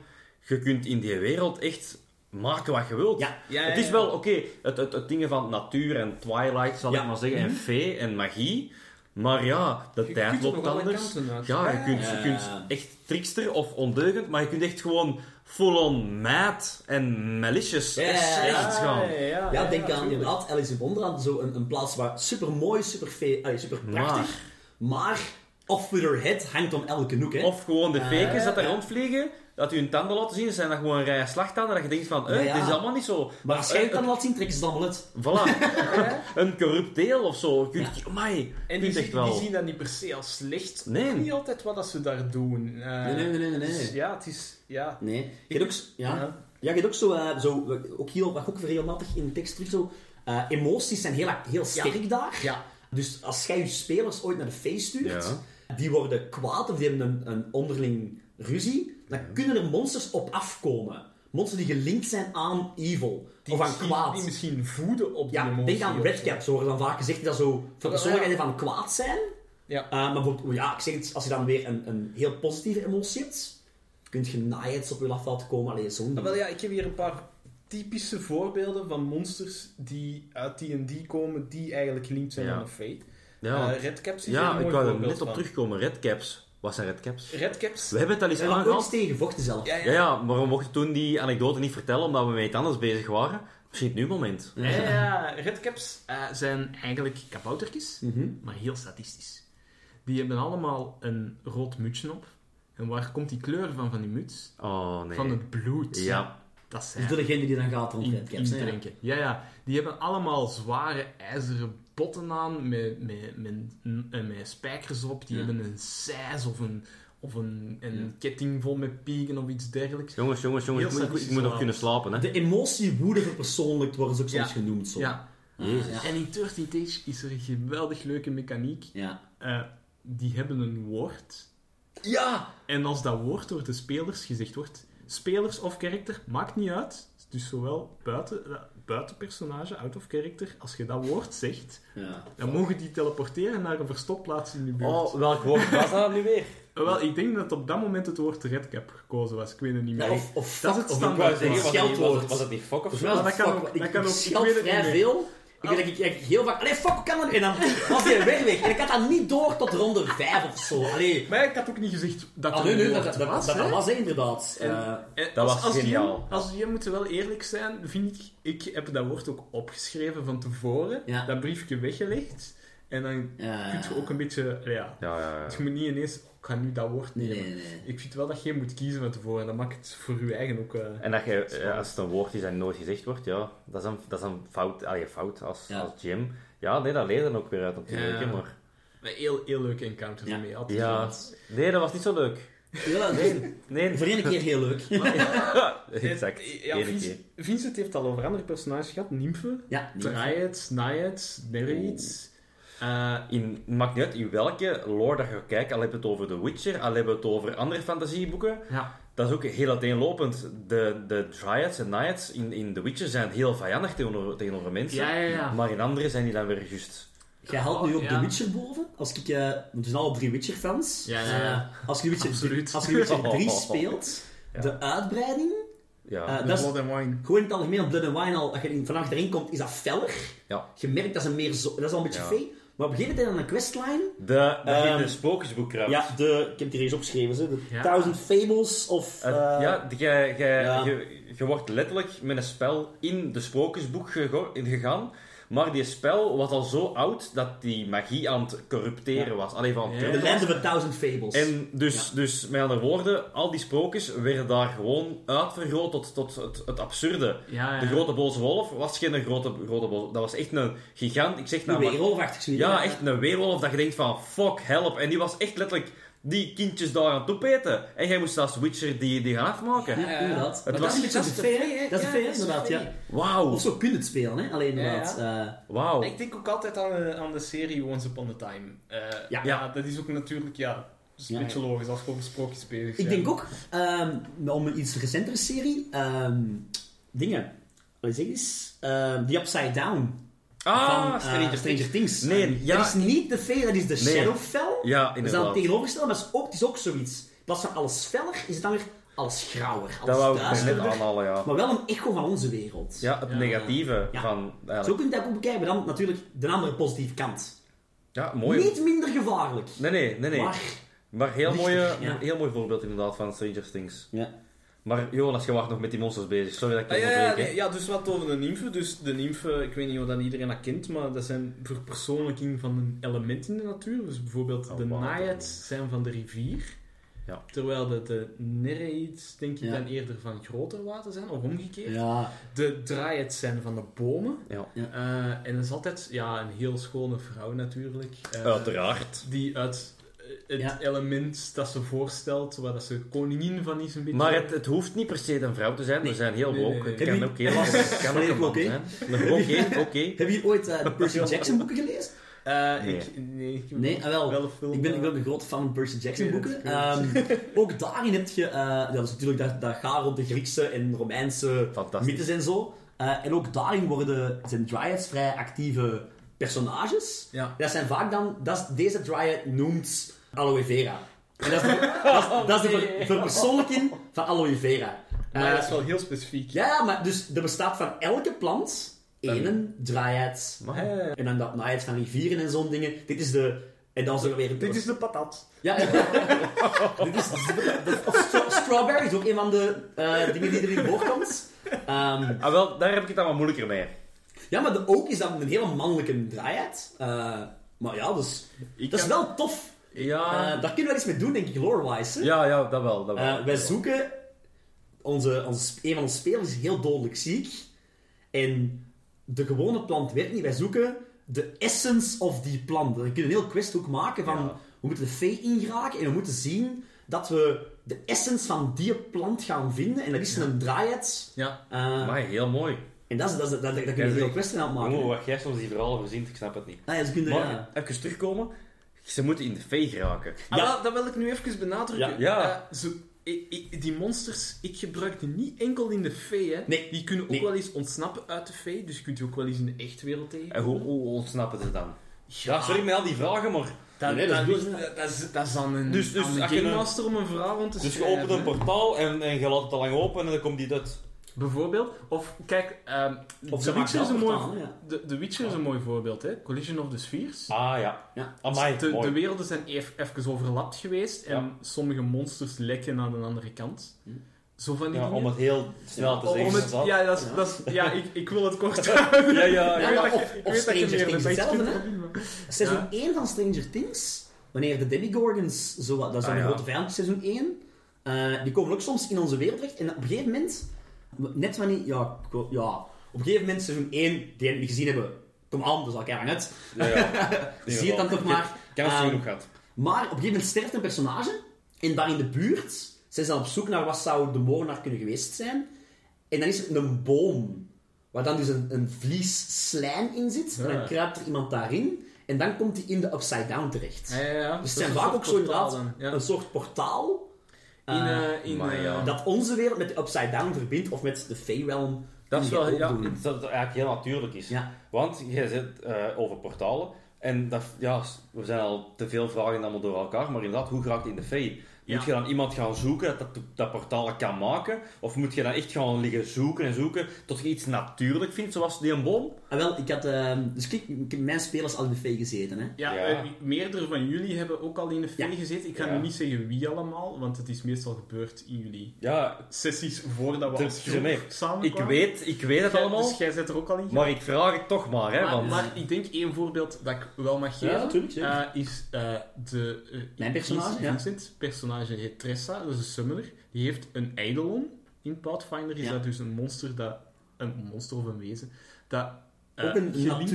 Je kunt in die wereld echt maken wat je wilt. Ja. Ja, het is ja. wel, oké, het, het, het dingen van natuur en twilight, zal Ja. ik maar zeggen, en fee en magie. Maar ja, de Je tijd kunt loopt anders. Ja, je kunt, je kunt echt trickster of ondeugend, maar je kunt echt gewoon full-on mad en malicious Ja, echt ja, ja. slecht gaan. Ja, denk aan inderdaad Alice in Wonderland. Zo een, een plaats waar super mooi, super, super prachtig. Maar, off with her head hangt om elke hoek, hè. Of gewoon de fakers dat daar ja. rondvliegen, dat u hun tanden laten zien, zijn dat gewoon rijen slagtanden, dat je denkt van, eh, Ja, ja. dit is allemaal niet zo... Maar als jij Eh, het dan laat zien, trekken ze het allemaal uit. Voilà. een corrupt deel of zo. Je kunt, Ja. amai, En die, echt zien- wel. die zien dat niet per se als slecht. Nee. Niet altijd wat dat ze daar doen. Eh, Nee, nee, nee, nee, nee. dus ja, het is... Ja. Nee. Je hebt ook, ja. Ja. Ja, je hebt ook zo, eh, zo ook heel, wat ook regelmatig in de tekst terug zo, eh, emoties zijn heel, heel sterk daar. Ja. Dus als jij je spelers ooit naar de face stuurt, Ja. die worden kwaad of die hebben een, een onderling ruzie, dan kunnen er monsters op afkomen. Monsters die gelinkt zijn aan evil. Die of aan misschien, kwaad. Die misschien voeden op die Ja, emotie. denk aan of redcaps, horen dan vaak gezegd dat zo Ja, persoonlijkheden van kwaad zijn. Ja. Eh, maar bijvoorbeeld, ja, ik zeg het, als je dan weer een, een heel positieve emotie hebt, kun je naaiheids op je af laten komen. Allee, zo'n Ah, ding. wel, ja, ik heb hier een paar typische voorbeelden van monsters die uit D&D komen, die eigenlijk gelinkt zijn Ja. aan een fate. Ja, Eh, redcaps is ja een mooi ik wou er net op van. terugkomen. Redcaps. Wat zijn redcaps? Redcaps... We hebben het al eens We hebben er ooit eens aangehaald. tegen gevochten zelf. Ja, ja. Ja, maar we mochten toen die anekdote niet vertellen omdat we met iets anders bezig waren. Misschien het nu moment. Ja, ja, ja. Redcaps eh, zijn eigenlijk kaboutertjes, Mhm. maar heel statistisch. Die hebben allemaal een rood mutsje op. En waar komt die kleur van, van die muts? Oh, nee. Van het bloed. Ja. Dat zijn Dus door degene die dan gaat rond in, redcaps. indrinken. Ja, ja. Die hebben allemaal zware ijzeren botten aan met, met, met, met, spijkers op. Die Ja. hebben een seis of een, of een, een Ja. ketting vol met piegen of iets dergelijks. Jongens, jongens, jongens. Ik moet, ik moet nog kunnen slapen, hè. De emotie woede verpersoonlijkt worden ze ook soms genoemd. Zo. Ja. Jezus. En in 13 Tage is er een geweldig leuke mechaniek. Ja. Eh, die hebben een woord. Ja! En als dat woord door de spelers gezegd wordt, spelers of character, maakt niet uit. Dus zowel buiten, eh, buiten personage, out of character, als je dat woord zegt, ja. dan mogen die teleporteren naar een verstopplaats in de buurt. Oh, welk woord was dat nu weer? Wel, ik denk dat op dat moment het woord redcap gekozen was. Ik weet het niet meer. Ja, of, of Dat is het of standaard woord. was, was, scheldwoord. het, was het niet fuck of Volgens zo? dat kan ook- Ik, dat kan ook, ik scheld weet het vrij niet meer. veel. Ik weet dat ik, ik heel vaak... Allee, fuck, hoe kan dat? En dan was hij weer weg. En ik had dat niet door tot ronde 5 of zo. Allee. Maar ik had ook niet gezegd dat Ah, het nee, dat, dat, was. dat, was hè, inderdaad. En- Eh, En Dat als, was als geniaal. Je, als je moet wel eerlijk zijn, vind ik, ik heb dat woord ook opgeschreven van tevoren, Ja. dat briefje weggelegd, en dan ja. kun je ook een beetje, ja, Ja, ja, ja. je moet niet ineens, ik ga nu dat woord nemen. nee, nee. Ik vind wel dat je moet kiezen van tevoren, dat maakt het voor je eigen ook... eh, En dat je, ja, als het een woord is dat nooit gezegd wordt, ja, dat is een, dat is een fout, allee, fout als, Ja. als GM. Ja, nee, dat leert dan ook weer uit natuurlijk, Ja. maar... een heel, heel leuke encounters Ja. ermee. Altijd Ja, zo. nee, dat was niet zo leuk. Ja, nee. Nee, Voor één keer heel leuk. exact. Ja, Eén Vince- keer. Vincent heeft al over andere personages gehad, Nymphe, Ja, niet. Dryads, Naiads, Eh, In, maakt niet uit in welke lore dat je kijkt, al hebben we het over The Witcher, al hebben we het over andere fantasieboeken, ja, dat is ook heel uiteenlopend. De, de Dryads en Naiads in, in The Witcher zijn heel vijandig tegenover, tegenover mensen, ja, ja. ja. maar in andere zijn die dan weer juist... Jij haalt nu ook Ja. The Witcher boven. Als ik, want we zijn alle drie Witcher-fans. Ja, ja, ja. Eh, als je Witcher, Absoluut. als je Witcher 3 speelt, Ja. de uitbreiding, Ja, De dat is- Blood and Wine. gewoon in het algemeen op Blood and Wine al, als je in- vanaf erin komt, is dat feller. Ja. Je merkt dat ze meer zo, dat is al een beetje Ja. fee. Maar op een gegeven moment aan een questline, de, dat Ehm, in de sprookjesboek ja, de, ik heb het hier eens opgeschreven, hè, de Ja. Thousand Fables of... Uh, eh, ja, je, ja. je, je wordt letterlijk met een spel in de in gegaan. Maar die spel was al zo oud dat die magie aan het corrupteren was. Alleen van. The Land of a Thousand Fables. En dus, dus, met andere woorden, al die sprookjes werden daar gewoon uitvergroot tot, tot het, het absurde. Ja, ja. De grote boze wolf was geen grote, grote boze Dat was echt een gigant. Ik zeg Een nou weerwolfachtig zoiets. ja, echt een weerwolf dat je denkt van fuck, help. En die was echt letterlijk die kindjes daar aan het opeten. En jij moest als Witcher die, die gaan afmaken. Ja, inderdaad. Het Maar dat was- is een beetje dat is de hè? Dat is Ja, is inderdaad, ja. Wauw. Of zo kun je het spelen, hè? Alleen inderdaad. eh, Wauw. Ik denk ook altijd aan, de- aan de serie Once Upon a Time. Eh, Ja. ja. dat is ook natuurlijk, ja, dat is een Ja, beetje logisch als we over sprookjes bezig Ik denk ook, ehm, om een iets recentere serie, ehm, dingen. Wat zeg eens? Ehm, The Upside Down. Ah, van eh, Stranger Stranger Things. Things. Nee, ja. Dat is niet de fee, dat is de Nee. Shadowfell. Ja, Dat is dan inderdaad. tegenovergesteld, maar het is ook, het is ook zoiets. In plaats van alles feller, is het dan weer alles grauwer, Dat alles wou ik nog net duisterder. aanhalen, ja. Maar wel een echo van onze wereld. Ja, het Ja. negatieve Ja. van... Zo Eigenlijk. kun je het ook bekijken, maar dan natuurlijk de andere positieve kant. Ja, mooi. Niet minder gevaarlijk. Nee, nee, nee, nee. Maar, Maar heel, Lichter, mooie, ja. heel mooi voorbeeld inderdaad van Stranger Things. ja. Maar Jonas, je was nog met die monsters bezig. Sorry dat ik Ah, je ja, ja, nee, ja, dus wat over de nymfe. Dus de nymfe, ik weet niet of dat iedereen dat kent, maar dat zijn verpersoonlijking van een element in de natuur. Dus bijvoorbeeld Oh, de naiads zijn van de rivier. Ja. Terwijl de, de Nereids, denk ik, Ja. dan eerder van groter water zijn, of omgekeerd. Ja, De Dryads zijn van de bomen. Ja. Ja. Eh, en dat is altijd ja, een heel schone vrouw natuurlijk. Eh, Uiteraard. Die uit het Ja. element dat ze voorstelt, waar dat ze koningin van is een beetje. Maar het, het hoeft niet per se een vrouw te zijn. Nee. We zijn heel woke. nee, nee. Kan ook heel het kan ook een man oké? zijn. Oké, oké. Heb je ooit eh, de Percy Jackson boeken gelezen? Eh, Nee. Ik, nee, ik heb Nee, ah, wel. film. Ik ben, ik eh, ben een groot fan van Percy Jackson boeken. Ehm, ook daarin heb je, eh, ja, dat is natuurlijk dat, dat gaat rond de Griekse en Romeinse mythes en zo. Eh, en ook daarin worden, zijn dryads vrij actieve personages. Ja. Dat zijn vaak dan, dat is, deze dryad noemt aloe vera. En dat is de, dat is, dat is de ver- verpersoonlijking van aloe vera. Maar Eh, dat is wel heel specifiek. ja, maar dus er bestaat van elke plant één. Maar- Eh, En dan dat naaid van rivieren en zo'n dingen. Dit is de... En dan zo weer... dit is de patat. Ja, dit is... de- Of stra- strawberry is ook een van de eh, dingen die erin voorkomt. Ehm, Ah, wel, daar heb ik het dan wat moeilijker mee. ja, maar de oak is dan een hele mannelijke draaiheid. Eh, maar ja, dus... Ik Dat is wel tof. Ja, Eh, daar kunnen we iets mee doen, denk ik, lore-wise. ja, ja, dat wel. Dat wel. Eh, wij zoeken... Onze, onze, een van onze spelers is heel dodelijk ziek. En de gewone plant werkt niet. Wij zoeken de essence of die plant. Dan kun je een heel quest ook maken van... Ja. We moeten de fee ingeraken en we moeten zien dat we de essence van die plant gaan vinden. En dat is een dryad. Ja. Eh, maar heel mooi. en dat is, dat is, dat, daar kun je heel in aan maken. Oh, wat jij soms die verhalen verzint, ik snap het niet. Ah, ja, ze kunnen, Maar ja. even terugkomen. Ze moeten in de vee geraken. Ah, Ja. wel, dat wil ik nu even benadrukken. Ja. Ja. Eh, ik- die monsters, ik gebruik die niet enkel in de fee. Hè. Nee. Die kunnen ook Nee. wel eens ontsnappen uit de fee. Dus je kunt die ook wel eens in de echte wereld tegen. En hoe, hoe ontsnappen ze dan? Ja, sorry met al die vragen, maar... Dat, Nee, dat is dat, dat is, dat is aan een, Dus- dus een als je game een- master om een verhaal rond te Dus je opent een portaal en, en je laat het te lang open en dan komt die uit. Bijvoorbeeld. Of kijk, ehm Of The ze maken Witcher, is zelf een mooi, ja. de, The Witcher is een mooi voorbeeld. Hè? Collision of the Spheres. Ah, ja. Ja. Amai, de, mooi. de werelden zijn ev- even overlapt geweest en Ja. sommige monsters lekken aan de andere kant. Zo van die Ja, dingen. om het heel snel te zeggen. Om het- inderdaad. ja, dat is, Ja. dat is, ja ik, ik wil het kort houden. ja, ja, Ja, of- Stranger Things doen, Seizoen Ja. 1 van Stranger Things, wanneer de Demigorgons, zo, wat- dat is Ah, een ja. grote vijand, seizoen 1, eh, die komen ook soms in onze wereld terecht. En op een gegeven moment, net wanneer, ja, ja op een gegeven moment, seizoen 1, die we gezien hebben, kom aan, dus al keihard uit. ja, ja. Zie het dan toch maar. Ik heb het zo Ehm, genoeg gehad. Maar op een gegeven moment sterft een personage, en daar in de buurt zijn ze dan op zoek naar wat zou de moordenaar kunnen geweest zijn. En dan is er een boom, waar dan dus een, een vlies slijm in zit, en dan kruipt er iemand daarin, en dan komt hij in de Upside Down terecht. Ja, ja, ja. Dus het Dat zijn is een vaak ook zo inderdaad een soort portaal In, eh, eh, in, maar eh, ja. dat onze wereld met de Upside Down verbindt of met de Fey Realm. Dat is je wel ja, dat het eigenlijk heel natuurlijk is. Ja. Want jij zit eh, over portalen. En dat, ja, we zijn al te veel vragen allemaal door elkaar. Maar inderdaad, hoe raakt in de fee? Ja. Moet je dan iemand gaan zoeken dat, dat dat portalen kan maken? Of moet je dan echt gaan liggen zoeken en zoeken tot je iets natuurlijk vindt, zoals die een boom? Ah, wel, ik had... ehm, dus ik mijn spelers al in de Fey gezeten, hè. Ja, Ja. eh, meerdere van jullie hebben ook al in de fee Ja. gezeten. Ik ga Ja. nu niet zeggen wie allemaal, want het is meestal gebeurd in jullie Ja, sessies voordat we Dat als groep samenkwamen. ik weet, ik weet het Jij- allemaal. Dus jij zit er ook al in. Maar ik vraag het toch maar, hè. maar, Want, maar ik denk één voorbeeld dat ik wel mag geven, eh, is eh, de... Mijn personage, ja. Vincent, personage heet Tressa, dat is een summoner. Die heeft een Eidolon. In Pathfinder is Ja. dat dus een monster dat... Een monster of een wezen. Dat eh, ook een gelinkt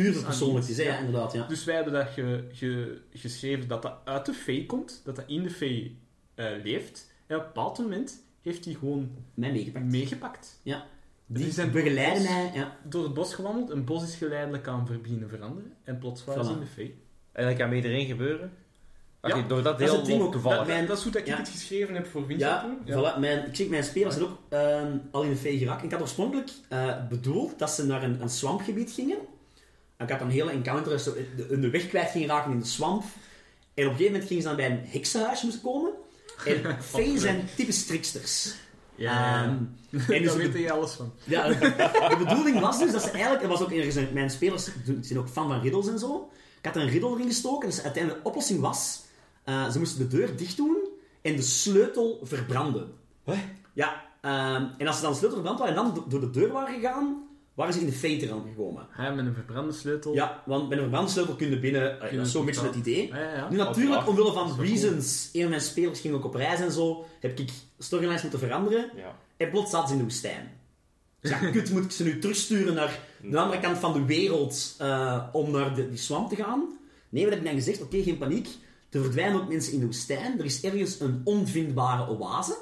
is ja, inderdaad, ja. Dus wij hebben dat ge- ge- geschreven dat dat uit de fee komt, dat dat in de fee eh, leeft. En op een bepaald moment heeft hij gewoon Mij meegepakt. meegepakt. Ja. Die zijn begeleiden bos- mij, ja. Door het bos gewandeld, een bos is geleidelijk aan beginnen veranderen. En plots waren ze Voilà. in de fee. en dat kan met iedereen gebeuren. Ja, door dat dat is heel het ding ook. toevallig. Dat- Mijn- dat is hoe dat ik ja. het geschreven heb voor Vincent Ja. Voilà, mijn, ik zeg, mijn spelers zijn ook ehm, al in de fee geraakt. Ik had oorspronkelijk eh, bedoeld dat ze naar een, een swampgebied gingen. En ik had een hele encounter, dat ze de, weg kwijt gingen raken in de swamp. En op een gegeven moment gingen ze dan bij een heksenhuis moeten komen. En fee zijn typisch tricksters. Ja, Ehm, en dus daar weet je alles van. ja, de bedoeling was dus dat ze eigenlijk... Er was ook ergens een, mijn spelers zijn ook fan van riddles en zo. Ik had er een riddle erin gestoken. Dus uiteindelijk de oplossing was... eh, ze moesten de deur dicht doen en de sleutel verbranden. Wat? Ja, ehm, en als ze dan de sleutel verbrand waren en dan do- door de deur waren gegaan, waren ze in de Fate gekomen. Met een verbrande sleutel. Ja, want met een brandsleutel kun je binnen... eh, Kun je dat is zo'n het beetje het idee. Ja, ja, ja. Nu natuurlijk, omwille van Dat reasons, een van mijn spelers ging ook op reis en zo, heb ik storylines moeten veranderen. Ja. En plots zaten ze in de woestijn. Dus ja, kut, moet ik ze nu terugsturen naar de andere kant van de wereld eh, om naar de, die swamp te gaan? Nee, wat heb ik dan gezegd? Oké, geen paniek. Er verdwijnen ook mensen in de woestijn. Er is ergens een onvindbare oase.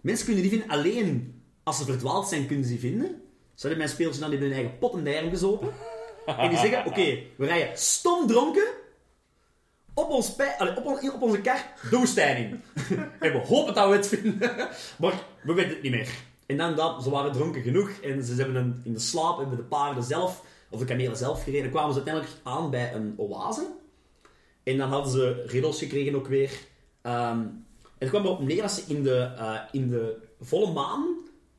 Mensen kunnen die vinden alleen als ze verdwaald zijn, kunnen ze die vinden. Zo hebben mijn spelers dan in hun eigen pot en derm gezopen. En die zeggen, oké, we rijden stom dronken op, ons op, op onze kar de woestijn in. en we hopen dat we het vinden. maar we weten het niet meer. En dan dat, ze waren dronken genoeg en ze hebben in de slaap hebben de paarden zelf, of de kamelen zelf gereden, kwamen ze uiteindelijk aan bij een oase. En dan hadden ze riddles gekregen ook weer. Ehm, en het kwam erop neer dat ze in de, eh, in de volle maan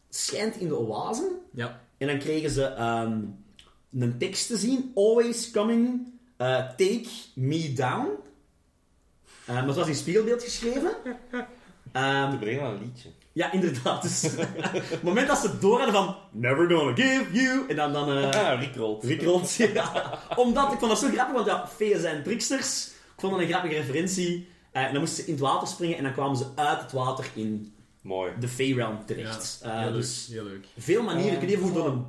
schijnt in de oase. Ja. En dan kregen ze ehm, een tekst te zien. Always coming, uh, take me down. Eh, maar het was in spiegelbeeld geschreven. Ehm, Te brengen aan een liedje. ja, inderdaad. Dus, het moment dat ze door hadden van... Never gonna give you... En dan... dan Ah, Rick rolt. Rick Rolt, ja. Omdat, ik vond dat zo grappig, want ja, feeën zijn tricksters. Ik vond dat een grappige referentie. Eh, en dan moesten ze in het water springen en dan kwamen ze uit het water in Mooi. de Fey Realm terecht. Ja, Eh, heel dus leuk. Heel leuk. veel manieren. Eh, kun je even door een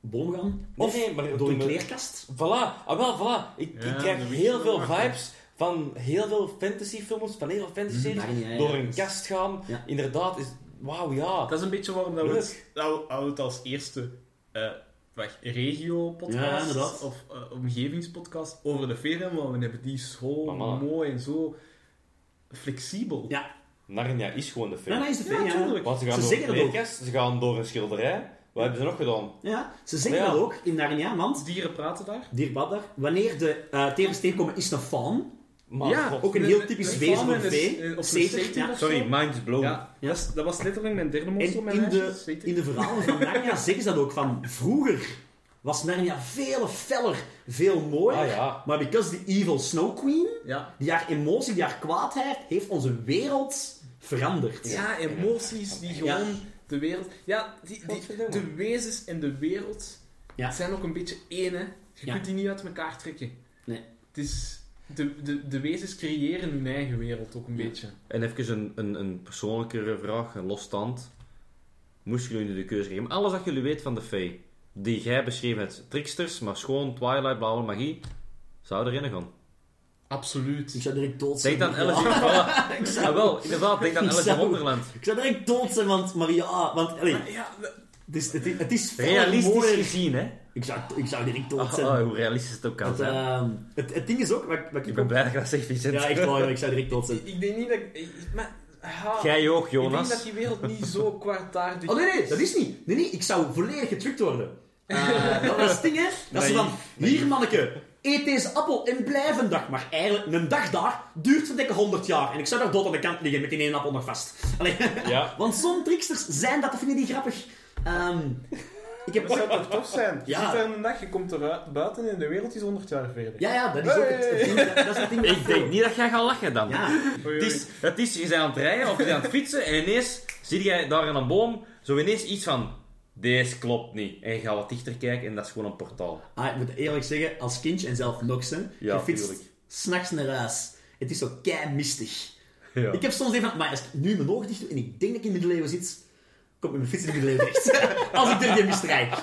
boom gaan. Of nee, maar door een kleerkast. Voilà, ah wel, voilà. Ik, Ja, ik krijg heel veel vibes van heel veel fantasyfilms, van heel veel fantasy-series. Narnia, ja, door een kast gaan. Ja. Inderdaad, is... Wauw, ja. Dat is een beetje waarom dat we, het, dat we- het als eerste eh wacht, Ja, regio-podcast of eh, omgevingspodcast over de film, want we hebben die zo Mama. mooi en zo flexibel. Ja, Narnia is gewoon de film. ja dat is de Ja, Fey, ja. Want ze gaan Ze door zeggen een ze gaan door een schilderij. Wat hebben ze nog gedaan? Ja, ze zeggen Ja. dat ook in Narnia, want... Dieren praten daar. Dierbad daar. Wanneer de uh, tegensteen komen, is een faun. Maar ja, God. Ook een heel typisch wezen een- vee. ja. zo. Sorry, mind blown. Ja, Ja. Dat, was letterlijk mijn derde monster En in de, in de verhalen van Narnia zeggen ze dat ook van vroeger was Narnia veel feller, veel mooier. Ah ja. Maar because the evil Snow Queen, Ja. die haar emotie, die haar kwaadheid, heeft onze wereld veranderd. Ja, emoties die gewoon Ja. de wereld... Ja, die, de wezens en de wereld Ja. zijn ook een beetje één, hè. Je Ja. kunt die niet uit elkaar trekken. Nee. Het is... De, de, de wezens creëren hun eigen wereld ook een Ja. beetje. En even een, een, een persoonlijkere vraag, een losstand. Moesten jullie nu de keuze geven? Alles wat jullie weten van de Fae, die jij beschreven hebt, tricksters, maar schoon, twilight, blauwe magie, zou erin gaan. Absoluut. Ik zou direct dood zijn. Denk dan Ja. Alice in. Ik zou- Ah, wel, inderdaad, denk dan Ik Alice in zou- Wonderland. Ik zou direct dood zijn, want Maria... Want, allee, Maar ja, het is, het is, het is veel Realistisch mooier. gezien, hè? Ik zou, ik zou direct dood Ah, zijn. ah, hoe realistisch het ook kan het, zijn. ehm, het, het ding is ook... Wat, wat Ik ik ben blij dat je dat zegt, Vincent. Ja, echt waar, ik zou direct dood zijn. ik denk niet dat... ik- Maar... ha, Jij ook, Ik denk Jonas. dat die wereld niet zo kwaadaardig Oh nee, nee, dat is niet. Nee, nee, ik zou volledig getrukt worden. Eh, dat is het ding, hè. Dat is van, hier manneke, eet deze appel en blijf een dag. Maar eigenlijk, een dag daar duurt zo'n dikke 100 jaar. En ik zou daar dood aan de kant liggen met die ene appel nog vast. Allee, Ja. want zo'n tricksters zijn dat, dat vind ik niet grappig. Ehm, ik heb... Dat zou toch tof zijn? Je zit daar een dag, je komt eruit buiten en de wereld is 100 jaar verder. Ja, ja, dat is ook het, het ding. Dat, dat is het ding Ik denk niet dat jij gaat lachen dan. Ja, Oei, Het is, het is, je bent aan het rijden of je bent aan het fietsen en ineens zie jij daar in een boom zo ineens iets van deze klopt niet. En je gaat wat dichter kijken en dat is gewoon een portaal. ah, ik moet eerlijk zeggen, als kindje en zelf nog Ja, je fietst s'nachts naar huis. Het is zo kei mistig. Ja. Ik heb soms even maar als ik nu mijn ogen dicht doe en ik denk dat ik in de middeleeuwen zit, kom met mijn fiets in de terecht. als ik mist rijd.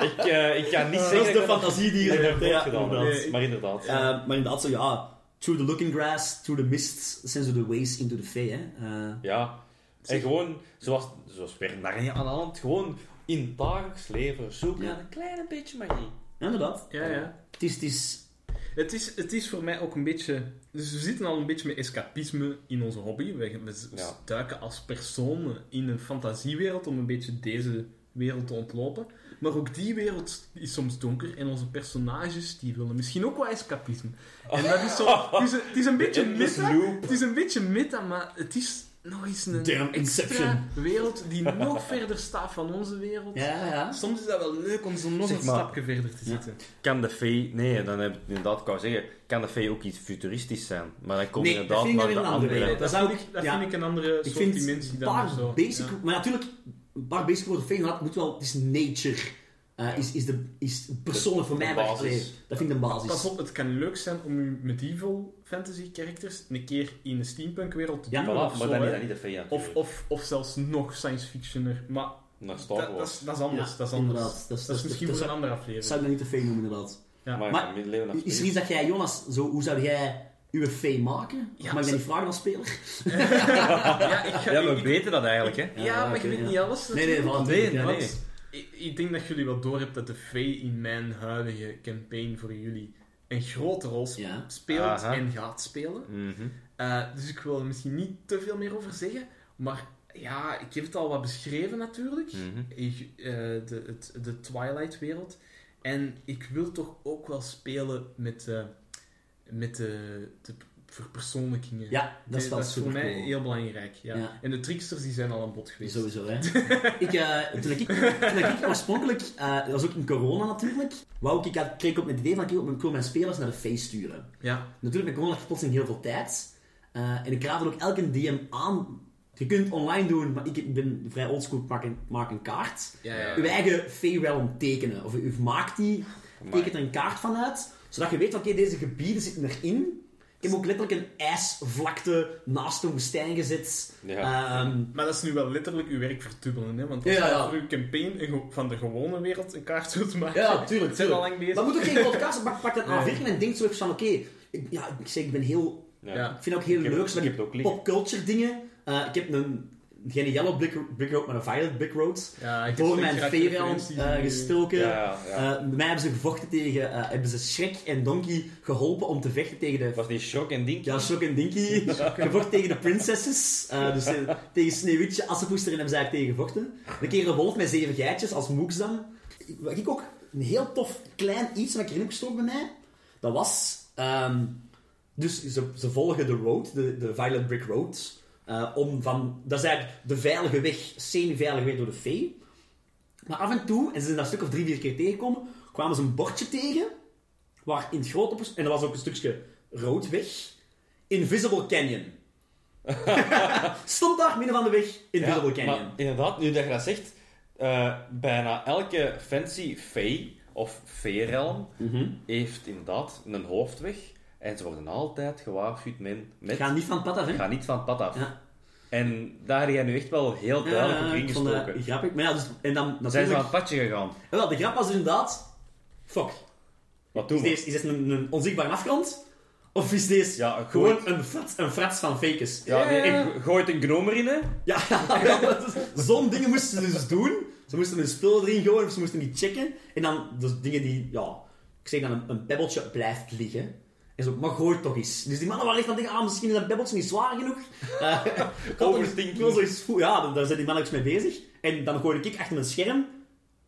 Ik, eh, ik kan niet Dat zeggen is de fantasie die je hebt. Ja, gedaan, inderdaad. Maar inderdaad. Eh, maar inderdaad, zo ja, through the looking grass, through the mists, zijn zo de ways into the fey, hè. Eh, Ja. En gewoon, zoals, zoals weer Narnia aan de hand, gewoon in het dagelijks leven zoeken Ja. naar een klein beetje magie. ja, inderdaad. Ja, ja. Het is, het is... Het is, het is voor mij ook een beetje... Dus we zitten al een beetje met escapisme in onze hobby. We, we Ja. duiken als personen in een fantasiewereld om een beetje deze wereld te ontlopen. Maar ook die wereld is soms donker en onze personages die willen misschien ook wel escapisme. En dat is zo... Het is, een- het is een beetje meta. Het is een beetje meta, maar het is nog eens een Damn extra wereld die nog verder staat van onze wereld. Ja, ja. Soms is dat wel leuk om zo nog Zeg een maar- stapje verder te zitten. Kan de Fae, nee, dan heb ik inderdaad, ik wou zeggen, kan de Fae ook iets futuristisch zijn? Maar dan komt Nee, dat inderdaad vind ik naar de een andere andere. wereld. dat zou vind ik- dat ja. vind ik een andere Ik soort vind dimensie een dan basic... Ja. Maar natuurlijk, een paar basic woorden fey, het moet wel... Het is nature. Eh, is, is, de, is persoonlijk voor De mij... basis. allee, dat vind ik de basis. Pas op, het kan leuk zijn om je medieval fantasy characters een keer in de steampunk wereld te Ja, duwen Voilà, of maar zo, dan is dat niet de vee Of, of, of zelfs nog science fictioner. Maar Naar Star dat, is, dat is anders. Ja, dat is anders. Dat is- Dat is dat is- misschien dat voor een andere aflevering. zou ik dat niet te fee noemen, inderdaad. Ja. Maar, Maar- Is er iets dat jij, Jonas, zo, hoe zou jij uw fee maken? Ja, Mag ik dat niet vragen als speler? ja, ik ga, Ja, we ik- weten dat eigenlijk, hè. ja, Ja, maar oké, je weet ja. niet alles Nee, nee, Nee, ja, nee, Want ik, ik denk dat jullie wel door hebben dat de Fae in mijn huidige campaign voor jullie een grote rol sp- Ja. speelt Aha. en gaat spelen. Eh, dus ik wil er misschien niet te veel meer over zeggen. Maar ja, ik heb het al wat beschreven natuurlijk. Mhm. Ik, eh, de, het, de Twilight-wereld. En ik wil toch ook wel spelen met, eh, met de, de verpersoonlijkingen. Ja, dat is wel dat is voor mij cool. heel belangrijk. Ja. Ja. En de tricksters die zijn al aan bod geweest. Sowieso, hè. ik, eh, toen, ik, toen ik oorspronkelijk, eh, dat was ook in corona natuurlijk, wou ik, ik had, kreeg ik op het idee van ik wil, ik mijn spelers naar de face sturen. Ja. Natuurlijk, met corona had je plotseling heel veel tijd. Eh, en ik raad er ook elke DM aan. Je kunt online doen, maar ik ben vrij oldschool, ik maak een, maak een kaart. Ja, ja, Uw eigen Fey Realm tekenen. Of u, u maakt die, tekent er een kaart van uit, zodat je weet, oké, deze gebieden zitten erin. Ik heb ook letterlijk een ijsvlakte naast een woestijn gezet. Ja. Ehm, Maar dat is nu wel letterlijk uw werk verdubbelen, hè? Want als Ja, je ja. voor uw campaign van de gewone wereld een kaart wilt maken, Ja, tuurlijk. zijn al lang bezig. Dat moet ook geen grote kaart Pak, pak dat Nee. A4 en denk zo even van, oké, ik, ja, ik zeg, ik ben heel... Ik vind ook heel Ik heb- leuk, ik zo heb het ook liggen. popculture dingen. Eh, ik heb een, geen yellow brick, brick road, maar een violet brick road. Ja, Door mijn referenties eh, gestoken. Ja. Eh, bij mij hebben ze gevochten tegen... eh, hebben ze Shrek en Donkey geholpen om te vechten tegen de... Was die shock en ding? Ja, Shock en Dinky. gevochten tegen de princesses. Eh, dus tegen Sneeuwwitje, Assepoester en hebben ze eigenlijk tegen gevochten. Een keer een wolf met zeven geitjes als moeks dan. Wat ik ook een heel tof klein iets wat ik erin heb gestoken bij mij. Dat was... ehm, dus ze, ze volgen de road, de, de Violet Brick Road. Eh, om van... Dat is eigenlijk de veilige weg, semi-veilige weg door de fee. Maar af en toe, en ze zijn een stuk of drie, vier keer tegengekomen, kwamen ze een bordje tegen, waar in het grote... En dat was ook een stukje roodweg. Invisible Canyon. Stond daar, midden van de weg, Invisible Ja, Canyon. maar inderdaad, nu dat je dat zegt, eh, bijna elke fancy fee of fee-realm Mhm. heeft inderdaad een hoofdweg. En ze worden altijd gewaarschuwd met... met Ga niet van het pad af, hè? ga niet van het pad af. Ja. En daar heb jij nu echt wel heel duidelijk op ik vond dat ingestoken. grappig. Maar ja, dus, en dan Zijn ze van het padje gegaan? En wel, de grap was dus inderdaad... Fuck. Wat doen Is we? deze, is deze een, een onzichtbare afgrond? Of is deze Ja, een gewoon een frats, een frats van fakes? Ja, nee, Ja. ik gooit een gnome erin, hè. Ja, dus zo'n dingen moesten ze dus doen. Ze moesten hun spullen erin gooien, of ze moesten die checken. En dan dus dingen die, ja, ik zeg dan een, een pebbeltje blijft liggen. En zo, maar gooi toch eens. Dus die mannen waren echt aan het denken, ah, misschien is dat pebbeltje niet zwaar genoeg. Uh, wil zoiets voelen. Ja, daar zijn die mannen ook mee bezig. En dan gooi ik achter mijn scherm.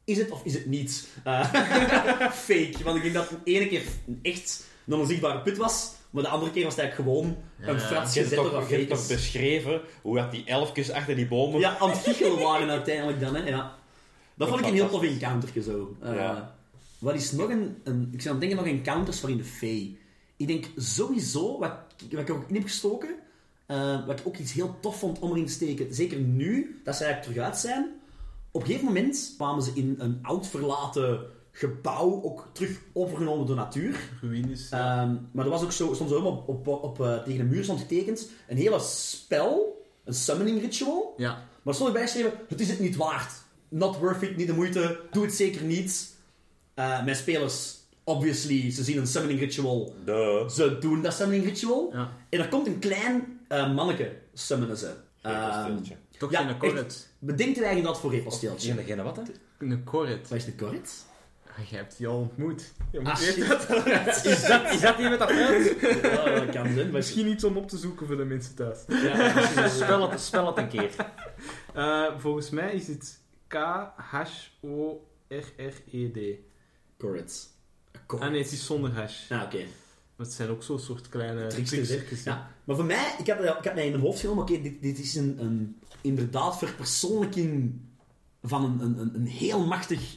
Is het of is het niet? Eh, fake. Want ik denk dat het de ene keer echt een onzichtbare put was. Maar de andere keer was het eigenlijk gewoon een frats Je hebt gezet toch, je hebt toch beschreven hoe dat die elfjes achter die bomen... Ja, aan het giechelen waren uiteindelijk dan, hè. Ja. Dat vond ik een heel tof encounter zo. Eh, Ja. Wat is nog een, een... Ik zou denken nog encounters voor in de Fey. Ik denk sowieso, wat, wat ik er ook in heb gestoken, eh, wat ik ook iets heel tof vond om erin te steken, zeker nu, dat ze eigenlijk terug uit zijn, op een gegeven moment kwamen ze in een oud verlaten gebouw, ook terug overgenomen door natuur. Ruïnes. Ehm, maar er was ook zo, zo helemaal op, op, op, eh, tegen de muur stond getekend een hele spel, een summoning ritual. ja. Maar er stond erbij geschreven, het is het niet waard. Not worth it, niet de moeite, doe het zeker niet. Eh, mijn spelers, obviously, ze zien een summoning ritual, ze doen dat summoning ritual. ja. En er komt een klein eh manneke, summonen ze. Ehm. Toch ja, geen corret. bedenkt u eigenlijk dat voor repelsteeltje? Geen, geen wat, hè? Een corret. Wat is de corret? Ah, jij hebt die al ontmoet. Je moet Ah, dat. Is dat, is dat die met dat veld? Ja, dat kan zijn. maar- Misschien iets om op te zoeken voor de mensen thuis. Ja, Spel het, spel het een keer. Eh, volgens mij is het K-H-O-R-R-E-D. Ah nee, het is zonder hash. Ah, oké. Maar het zijn ook zo'n soort kleine hè. Ja, maar voor mij, ik heb, ik heb mij in mijn hoofd genomen, oké, dit, dit is een, een inderdaad verpersoonlijking van een, een, een, een heel machtig,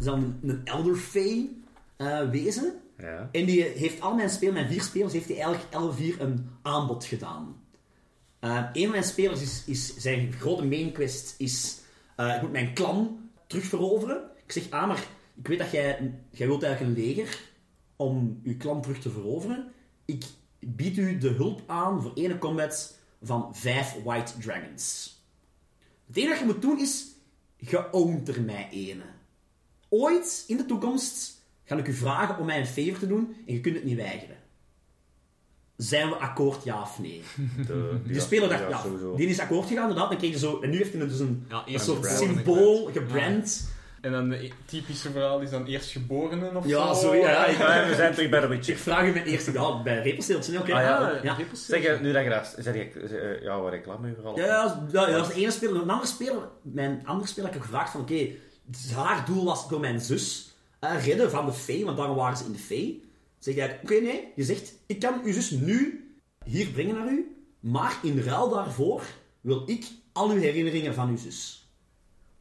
dan een elder fae eh, wezen. Ja. En die heeft al mijn spelers, mijn vier spelers, heeft hij eigenlijk alle vier een aanbod gedaan. Eh een van mijn spelers is, is zijn grote main quest is, eh, ik moet mijn clan terugveroveren. Ik zeg, ah, maar ik weet dat jij, jij wilt eigenlijk een leger om uw klant terug te veroveren. Ik bied u de hulp aan voor ene combat van vijf White Dragons. Het enige wat je moet doen is, je ownt er mij ene. Ooit in de toekomst ga ik u vragen om mij een favor te doen en je kunt het niet weigeren. Zijn we akkoord, ja of nee? De, Die speler dacht, ja, die is akkoord gegaan, inderdaad. Dan kreeg je zo, en nu heeft hij dus een, Ja, een soort symbool gebrand. En dan de typische verhaal is dan eerstgeborenen of Ja, zo. zo, ja, ik- Ja, we zijn terug bij de Witcher. Ik vraag u mijn eerste, ja, bij Repelsteeltje, oké. Ah, ja. Ah, ja. Rippelsteeltje. Zeg, eh, nu dat je dat... Zeg je, eh, ja, waar reclame vooral? Ja, ja, ja, dat is de ene speler. Een andere speler, mijn andere speler had ik gevraagd van, oké, haar doel was, wil mijn zus eh, redden van de fee, want daarom waren ze in de fee. Zeg jij, oké, nee, je zegt, ik kan uw zus nu hier brengen naar u, maar in ruil daarvoor wil ik al uw herinneringen van uw zus.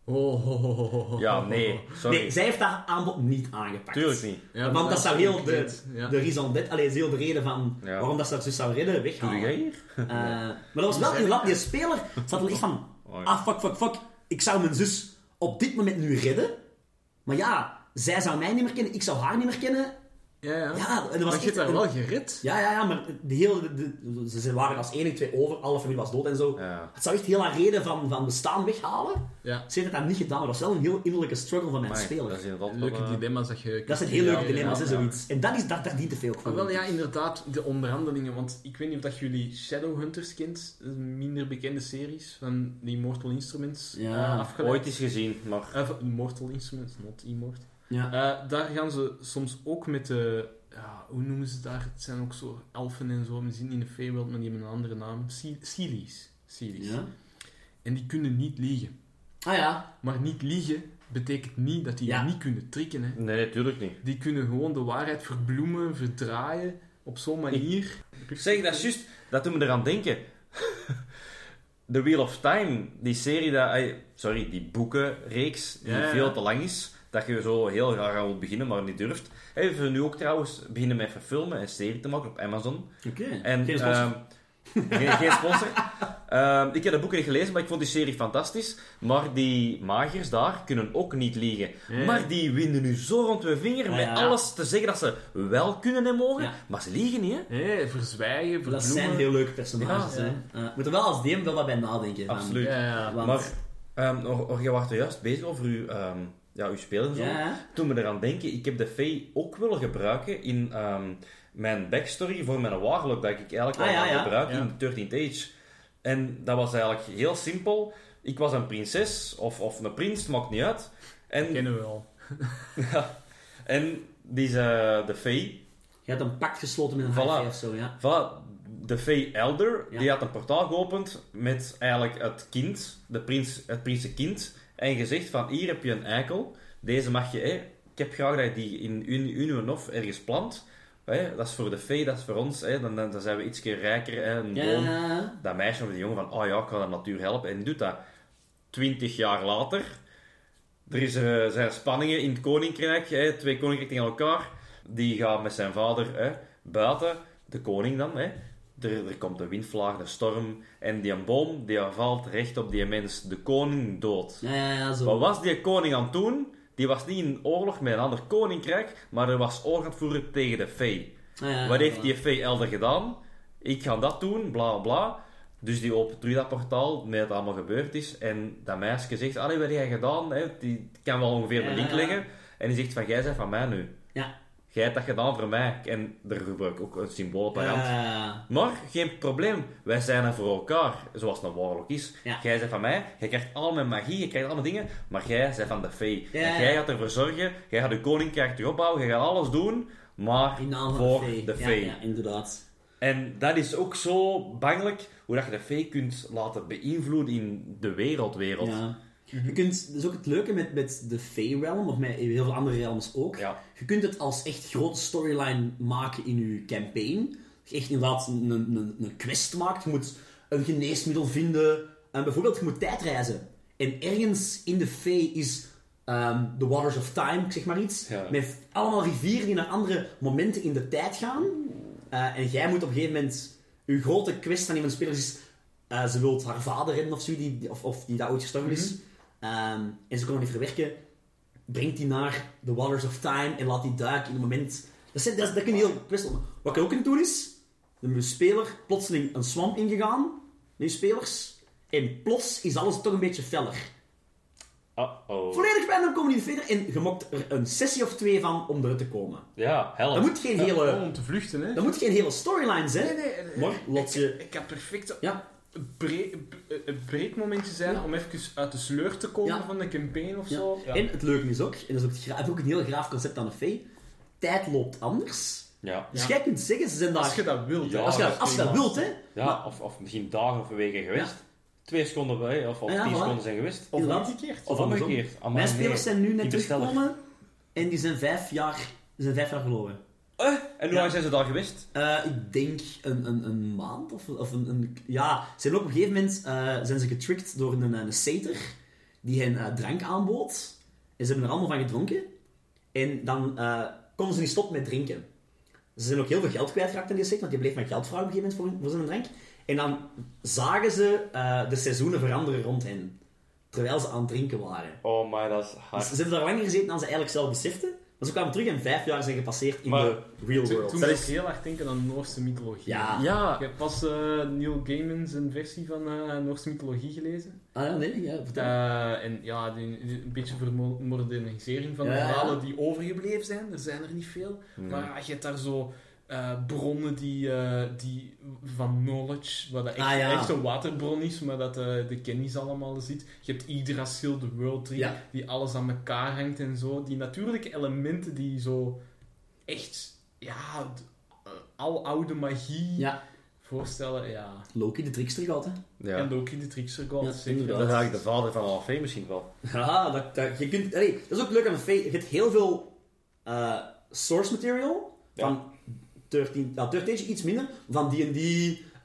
Oh. Ja, nee, sorry. Nee, zij heeft dat aanbod niet aangepakt. Tuurlijk niet. Ja, Want dat is zou heel de, ja. de raison d'être, allee, is heel de reden van Ja. waarom dat ze dat zus zou redden, Doe weghalen. jij hier? Eh, maar dat was wel inderdaad, die speler zat er echt van, Oh, ja. ah fuck, fuck, fuck, ik zou mijn zus op dit moment nu redden, maar ja, zij zou mij niet meer kennen, ik zou haar niet meer kennen. Ja, ja. Ja, en er was maar je hebt daar een- wel gered. Ja, ja, ja, maar de hele, de, de- ze waren als één, twee over, alle familie was dood en zo. Ja. Het zou echt heel haar reden van, van bestaan weghalen. Ja. Ze heeft het dat niet gedaan, maar dat was wel een heel innerlijke struggle van mijn speler. Dat is inderdaad wel, Leuke eh, dilemma's dat je... Dat zijn heel leuke dilemma's, ja. zoiets. En dat is, daar, daar dient te veel voor. Wel, ja, inderdaad, de onderhandelingen. Want ik weet niet of dat jullie Shadowhunters kent. Dat is een minder bekende series van de Immortal Instruments. Ja, eh, afgeleid. Ooit eens gezien, maar... Eh, van Immortal Instruments, not Immort. Ja. Eh, daar gaan ze soms ook met de... Ja, hoe noemen ze het daar? Het zijn ook zo elfen en zo. We zien in de Feywild, maar die hebben een andere naam. Sealies. Ja. En die kunnen niet liegen. Ah ja, Maar niet liegen betekent niet dat die Ja. je niet kunnen tricken. Hè. Nee, natuurlijk niet. Die kunnen gewoon de waarheid verbloemen, verdraaien. Op zo'n manier. Zeg, dat is juist... Dat doet me eraan denken. The Wheel of Time, die serie, dat, sorry, die boekenreeks, die Ja, ja. veel te lang is, dat je zo heel graag aan wilt beginnen, maar niet durft. Hey, we nu ook trouwens beginnen met verfilmen en serie te maken op Amazon. oké. En, Geen sponsor. ehm, geen, geen sponsor. Ehm, ik heb de boeken niet gelezen, maar ik vond die serie fantastisch. Maar die magers daar kunnen ook niet liegen. Maar die winden nu zo rond hun vinger Ja, met ja. alles te zeggen dat ze wel kunnen en mogen. Ja. Maar ze liegen niet, hè? Verzwijgen, verbloemen. dat zijn heel leuke personages. Ja, hè. ja. Eh, moet er wel als DM wel wat bij nadenken. Absoluut. Ja, ja. Want, Maar ehm, nog- nog- je was er juist bezig over uw, ehm, ja, uw spelen en zo. ja, Toen me eraan denken, ik heb de Fae ook willen gebruiken in ehm, mijn backstory voor mijn Warlock, dat ik eigenlijk wel Ah, ja, ga ja. gebruiken Ja. in 13th Age. En dat was eigenlijk heel simpel. Ik was een prinses, of, of een prins, maakt niet uit. En, kennen we wel. en die is eh, de Fae, je hebt een pact gesloten met een Voilà. of zo, ja. Voilà, de Fey Elder, Ja. die had een portaal geopend met eigenlijk het kind, de prins, het prinsenkind, en gezegd van, hier heb je een eikel, deze mag je, hè, ik heb graag dat je die in in in uw hof ergens plant, hè, dat is voor de Fey, dat is voor ons, hè, dan, dan zijn we iets rijker, hè, een boom. Ja, Dat meisje of die jongen van, oh ja, ik ga de natuur helpen, en doet dat. Twintig jaar later, er is, eh, zijn spanningen in het koninkrijk, hè, twee koninkrijken tegen elkaar. Die gaat met zijn vader hè, buiten, de koning dan. Hè. Er, er komt een windvlaag, een storm, en die boom die valt recht op die mens, de koning, dood. ja, ja, ja, zo. Wat was die koning aan het doen? Die was niet in oorlog met een ander koninkrijk, maar er was oorlog aan het voeren tegen de fee. Ja, Wat heeft die fee elder gedaan? Ik ga dat doen, bla bla. Dus die opent terug dat portaal, met wat allemaal gebeurd is. En dat meisje zegt, allee, wat heb jij gedaan? Hè? Die kan wel ongeveer de link leggen. En die zegt van, jij bent van mij nu. Ja. Jij hebt dat gedaan voor mij. En daar gebruik ik ook een symbool op haar hand. Ja, Maar geen probleem, wij zijn er voor elkaar, zoals een warlock is. Ja. Jij bent van mij, jij krijgt al mijn magie, je krijgt alle dingen, maar jij bent van de fee. Ja, en jij gaat ervoor zorgen, jij gaat de koninkrijk terug opbouwen, jij gaat alles doen, maar voor de fee. de Ja, fee. Ja, inderdaad. En dat is ook zo bangelijk, hoe dat je de fee kunt laten beïnvloeden in de wereldwereld. Ja. Je kunt, dat is ook het leuke met, met de Fey Realm, of met heel veel andere realms ook. Ja. Je kunt het als echt grote storyline maken in je campaign. Dat je echt inderdaad een, een, een quest maakt. Je moet een geneesmiddel vinden. En bijvoorbeeld, je moet tijdreizen. En ergens in de Fey is ehm The Waters of Time, zeg maar iets. Ja. Met allemaal rivieren die naar andere momenten in de tijd gaan. Eh, en jij moet op een gegeven moment... Je grote quest van iemand spelers is... eh, ze wil haar vader redden of zo, die, of, of die daar ooit gestorven is. Ehm, en ze kon niet verwerken. brengt die naar the waters of time en laat die duiken in het moment... Dat, zijn, dat, is- dat kun je heel kwestel. Wat je ook kunt doen is, een speler plotseling een swamp ingegaan, met je spelers, en plots is alles toch een beetje feller. Uh-oh. Volledig random komen die verder en je mokt er een sessie of twee van om eruit te komen. Ja, help. Dat moet geen hele, om te vluchten, hè. dat moet geen hele storyline zijn. Nee, nee, nee. Maar je... Ik, ik heb perfect Ja, een breek, een breekmomentje zijn Ja. om even uit de sleur te komen Ja. van de campaign of Ja. zo. Ja. En het leuke is ook, en dat is ook, het gra- ook een heel graaf concept aan de Fey, tijd loopt anders. Ja. Dus jij kunt zeggen, ze zijn daar... Als je dat wilt, als je, dat als je dat prima. wilt, hè. Ja, Maar- of, of misschien dagen of weken geweest. Twee seconden bij, of, of Ja, tien voilà. seconden zijn geweest. Of omgekeerd. Of andersom. omgekeerd. Amai, Mijn nee. spelers zijn nu net teruggekomen en die zijn vijf jaar, die zijn vijf jaar gelopen. Eh, en hoe Ja. lang zijn ze daar geweest? Eh, ik denk een, een, een maand of, of een, een... Ja, ze zijn ook op een gegeven moment eh, zijn ze getricked door een, een sater die hen eh, drank aanbood. En ze hebben er allemaal van gedronken. En dan eh, konden ze niet stoppen met drinken. Ze zijn ook heel veel geld kwijtgeraakt in die sater, want die bleef maar geld vragen op een gegeven moment voor, voor zijn drank. En dan zagen ze eh, de seizoenen veranderen rond hen. Terwijl ze aan het drinken waren. Oh, maar dat is Dus hard. ze hebben daar langer gezeten dan ze eigenlijk zelf beseften. Maar ze kwamen terug en vijf jaar zijn gepasseerd in Maar de real world. toen Dat is- ik heel erg denken aan Noorse mythologie. Ja. Ja, Ik heb pas eh, Neil Gaiman zijn versie van eh, Noorse mythologie gelezen. Ah ja, nee, ja, vertel. Eh, en ja, die, die- een beetje vermodernisering van de Ja, verhalen die overgebleven zijn. Er zijn er niet veel. Nee. Maar ja, je hebt daar zo eh, bronnen die, eh, die van knowledge, waar dat echt, Ah, ja. echt een waterbron is, maar dat eh, de kennis allemaal zit. Je hebt Yggdrasil, de World Tree, Ja. die alles aan elkaar hangt en zo. Die natuurlijke elementen die zo echt, ja, al oude magie Ja, voorstellen. Ja. Loki de trickster gehad, hè. ja. En Loki de Trickster God, Ja, zeker. Dat is eigenlijk de vader van Alfee misschien wel. Ja, dat, dat, je kunt... allee, dat is ook leuk aan de Fate. Je hebt heel veel eh, source material van 13... Ja, 13 Age iets minder. Van D&D,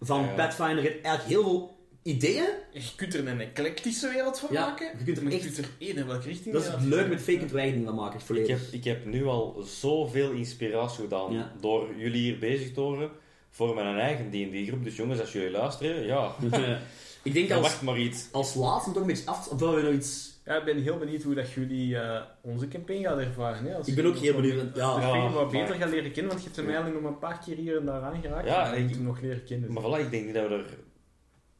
van Ja. Pathfinder. Je hebt eigenlijk heel veel ideeën. Je kunt er een eclectische wereld van Ja, maken. je kunt er maar echt- je kunt er één in welke richting Dat is het dat- leuke met eigen dingen van maken, Ik heb, ik heb nu al zoveel inspiratie gedaan Ja. door jullie hier bezig te horen voor mijn eigen D&D-groep. Dus jongens, als jullie luisteren, ja, ik denk als, wacht maar iets. als laatste toch een beetje af... Of we nog iets... Ja, ik ben heel benieuwd hoe dat jullie eh, onze campagne gaan ervaren. Hè? Als Ik je ben ook heel benieuwd, ja. de Ja, Feen wat maar- beter gaan leren kennen, want je hebt hem eigenlijk nog een paar keer hier en daar aangeraakt. Ja, je ik- moet hem nog leren kennen. Maar voilà, ik denk niet dat we er...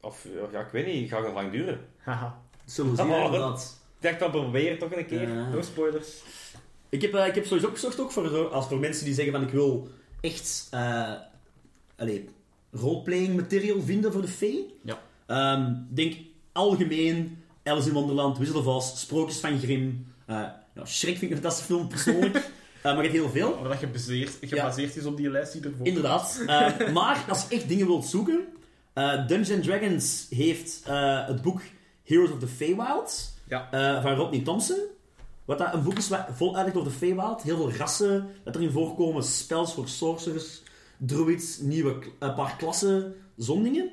Of, ja, ik weet niet, het gaat nog lang duren. Haha, Zullen we zien, Oh, inderdaad. Ik dacht, we proberen toch een keer. Ja. no spoilers. Ik heb, eh, ik heb sowieso gezocht ook voor, zo- als voor mensen die zeggen van ik wil echt eh allee, roleplaying material vinden voor de Fee. Ja. Ehm, denk algemeen Alice in Wonderland, Wizard of Oz, Sprookjes van Grimm. eh ja, Shrek vind ik een fantastische film persoonlijk, Eh, maar je hebt heel veel. Maar dat gebaseerd, gebaseerd is op die lijst die ervoor Inderdaad. Eh, maar als je echt dingen wilt zoeken, eh Dungeons Dragons heeft eh, het boek Heroes of the Feywild Ja. eh, van Rodney Thompson. Wat dat een boek is wat vol uitlegt over de Feywild. Heel veel rassen dat erin voorkomen. Spells voor sorcerers, druids, nieuwe een paar klassen, zondingen.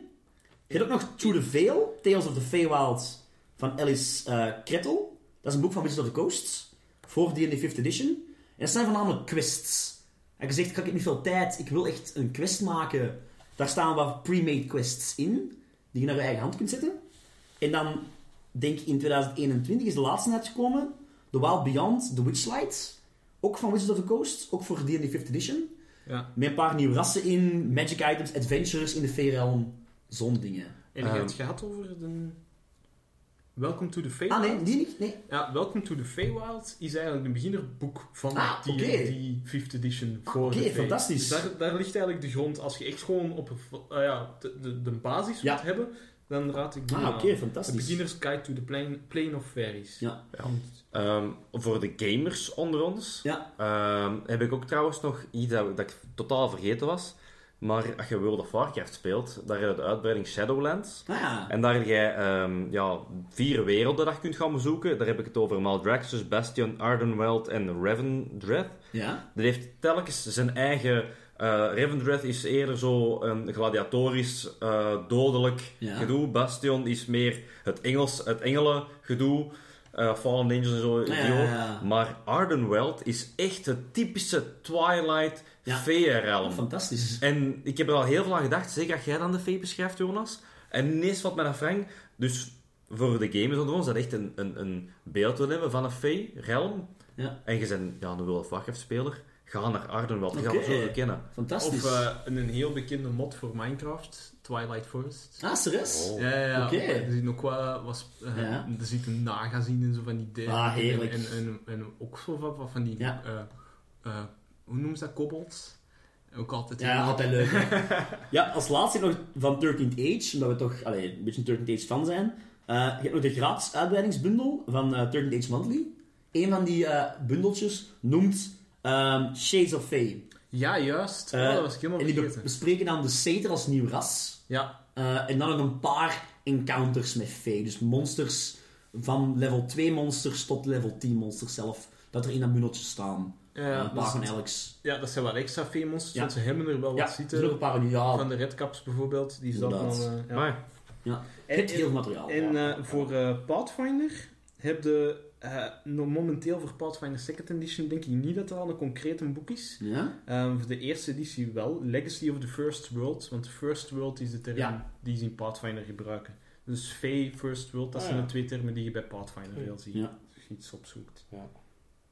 Je hebt ook nog Through the Veil, Tales of the Feywild van Alice Krettel. Dat is een boek van Wizards of the Coast. Voor D&D 5th edition. En dat zijn voornamelijk quests. En je zegt, ik heb niet veel tijd, ik wil echt een quest maken. Daar staan wat pre-made quests in, die je naar je eigen hand kunt zetten. En dan, denk ik in 2021 is de laatste uitgekomen. The Wild Beyond, The Witchlight. Ook van Wizards of the Coast, ook voor D&D 5th edition. Ja. Met een paar nieuwe rassen in, magic items, adventures in de Fey-realm, zo'n dingen. En je Ehm. hebt het gehad over de... Welcome to the Feywild. Ah nee, die niet? Nee. Ja, Welcome to the Feywild is eigenlijk een beginnerboek van Ah, die, oké. die 5th edition voor Oké, fantastisch. Dus daar, daar ligt eigenlijk de grond. Als je echt gewoon op eh, ja, de, de, de basis Ja. wilt hebben, dan raad ik die Ah, aan. oké, The fantastisch. Beginner's Guide to the Plane, plane of Fairies. Ja. Ehm, voor de gamers onder ons Ja. ehm, heb ik ook trouwens nog iets dat, dat ik totaal vergeten was. Maar als je World of Warcraft speelt, daar heb je de uitbreiding Shadowlands. Ah. En daar heb jij ehm, ja, vier werelden dat je kunt gaan bezoeken. Daar heb ik het over Maldraxxus, Bastion, Ardenweld en Revendreth. Ja. Dat heeft telkens zijn eigen... eh Revendreth is eerder zo een gladiatorisch, eh, dodelijk Ja. gedoe. Bastion is meer het, Engels, het engelen gedoe. Eh, Fallen Angels en zo. Ja, ja. Maar Ardenweld is echt het typische Twilight Ja. Fantastisch. En ik heb er al heel veel aan gedacht. Zeker als jij dan de fee beschrijft, Jonas. En ineens valt mij dat Frank. Dus voor de gamers onder ons, dat echt een, een, een beeld wil hebben van een fee-realm. Ja. en je bent ja, een World of Warcraft speler, ga naar Ardenweld, je gaat Oké. het zo herkennen. Fantastisch. Of eh, een heel bekende mod voor Minecraft, Twilight Forest. ah, serieus? Oh. Ja, ja, ja. Oké. Er zitten ook wel wat... eh, Ja. Er zitten nagas in en zo van die dingen. Ah, heerlijk. En, en, en, en ook zo van, van die... Ja. eh, eh, hoe noemen ze dat? Kobolds? Ook altijd... Ja, altijd leuk. ja, als laatste nog van 13th Age, omdat we toch allee, een beetje een 13th Age fan zijn. Eh, je hebt nog de gratis uitbreidingsbundel van eh 13th Age Monthly. Een van die eh, bundeltjes noemt ehm, Shades of Fey. Ja, juist. Eh, oh, dat was ik helemaal en die bespreken dan de Satyr als nieuw ras. Ja, Eh, en dan nog een paar encounters met Fey. Dus monsters van level 2 monsters tot level 10 monsters zelf. Dat er in dat bundeltje staan. ja, Eh, een paar van Alex. ja, dat zijn wel extra veemonsters, Ja. want ze hebben er wel Ja, wat er zitten. zijn ook een paar van ja, Van de redcaps bijvoorbeeld, die zat dan... Eh, ja. Maar ja. En- Het heel materiaal. En Ja. eh, voor eh, Pathfinder heb je eh, no- momenteel voor Pathfinder Second Edition denk ik niet dat er al een concreet een boek is. ja? Ehm, voor de eerste editie wel. Legacy of the First World. Want First World is de term Ja. die ze in Pathfinder gebruiken. Dus Fey, First World, dat Ah, zijn ja. de twee termen die je bij Pathfinder veel ziet. Ja. Als je iets opzoekt. Ja.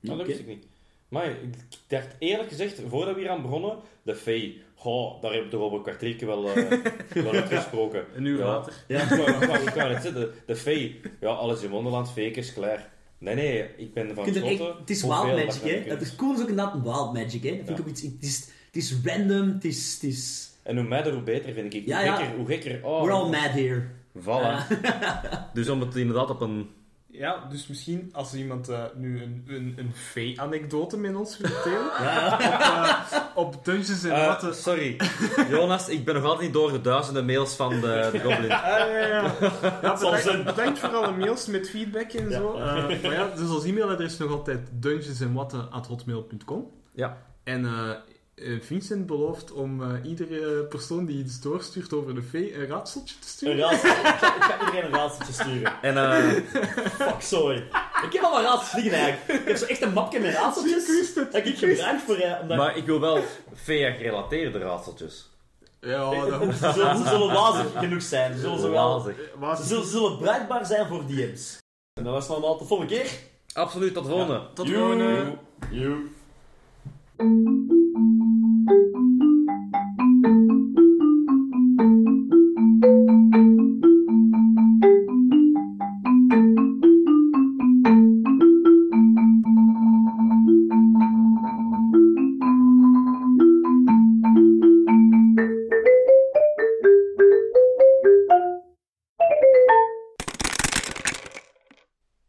Ja, dat wist ik niet. Maar ik dacht eerlijk gezegd, voordat we hier aan begonnen, de Fee, goh, daar heb je toch al een kwartiertje wel, eh wel uitgesproken. Een uur Ja. later. Ja. Net zeggen, de, de Fee, ja, alles in Wonderland, Fekers, klaar. Nee, nee, ik ben van het is hoeveel wild dat magic, hè? Het is cool is ook inderdaad wild magic, hè? Dat vind ik ook iets... Het is, het is random, het is... Het is En hoe mijder, hoe beter, vind ik. Ja, hoe, ja. gekker, hoe gekker... Oh, we're all mad here. Voilà. dus om het inderdaad op een... Ja, dus misschien als iemand eh, nu een, een, een Fey-anekdote met ons wil delen. Ja, op, op Dungeons en Eh, Watten. sorry, Jonas, ik ben nog altijd niet door de duizenden mails van de, de Goblin. Ah, ja, ja, ja. bedankt, zijn. bedankt voor alle mails met feedback en Ja. zo. Maar ja, dus als e-mailadres nog altijd dungeonsenwatten.hotmail.com. Ja. En Vincent belooft om eh, iedere persoon die iets doorstuurt over de fee een raadseltje te een sturen. raadsel. Ik ga, ik ga iedereen een raadseltje sturen. En eh, Fuck, sorry. Ik heb al mijn raadsels liggen eigenlijk. Ik heb zo echt een mapje met raadseltjes. Ik wist het. Dat ik gebruik voor... eh, omdat... maar ik wil wel Fea-gerelateerde raadseltjes. Ja, dat hoeft Ze zullen, ze zullen wazig genoeg zijn. Ze zullen, ze wel, ze zullen, bruikbaar zijn voor DM's. En dat was het allemaal tot de volgende keer. Absoluut, tot de volgende. Tot de volgende. Thank you.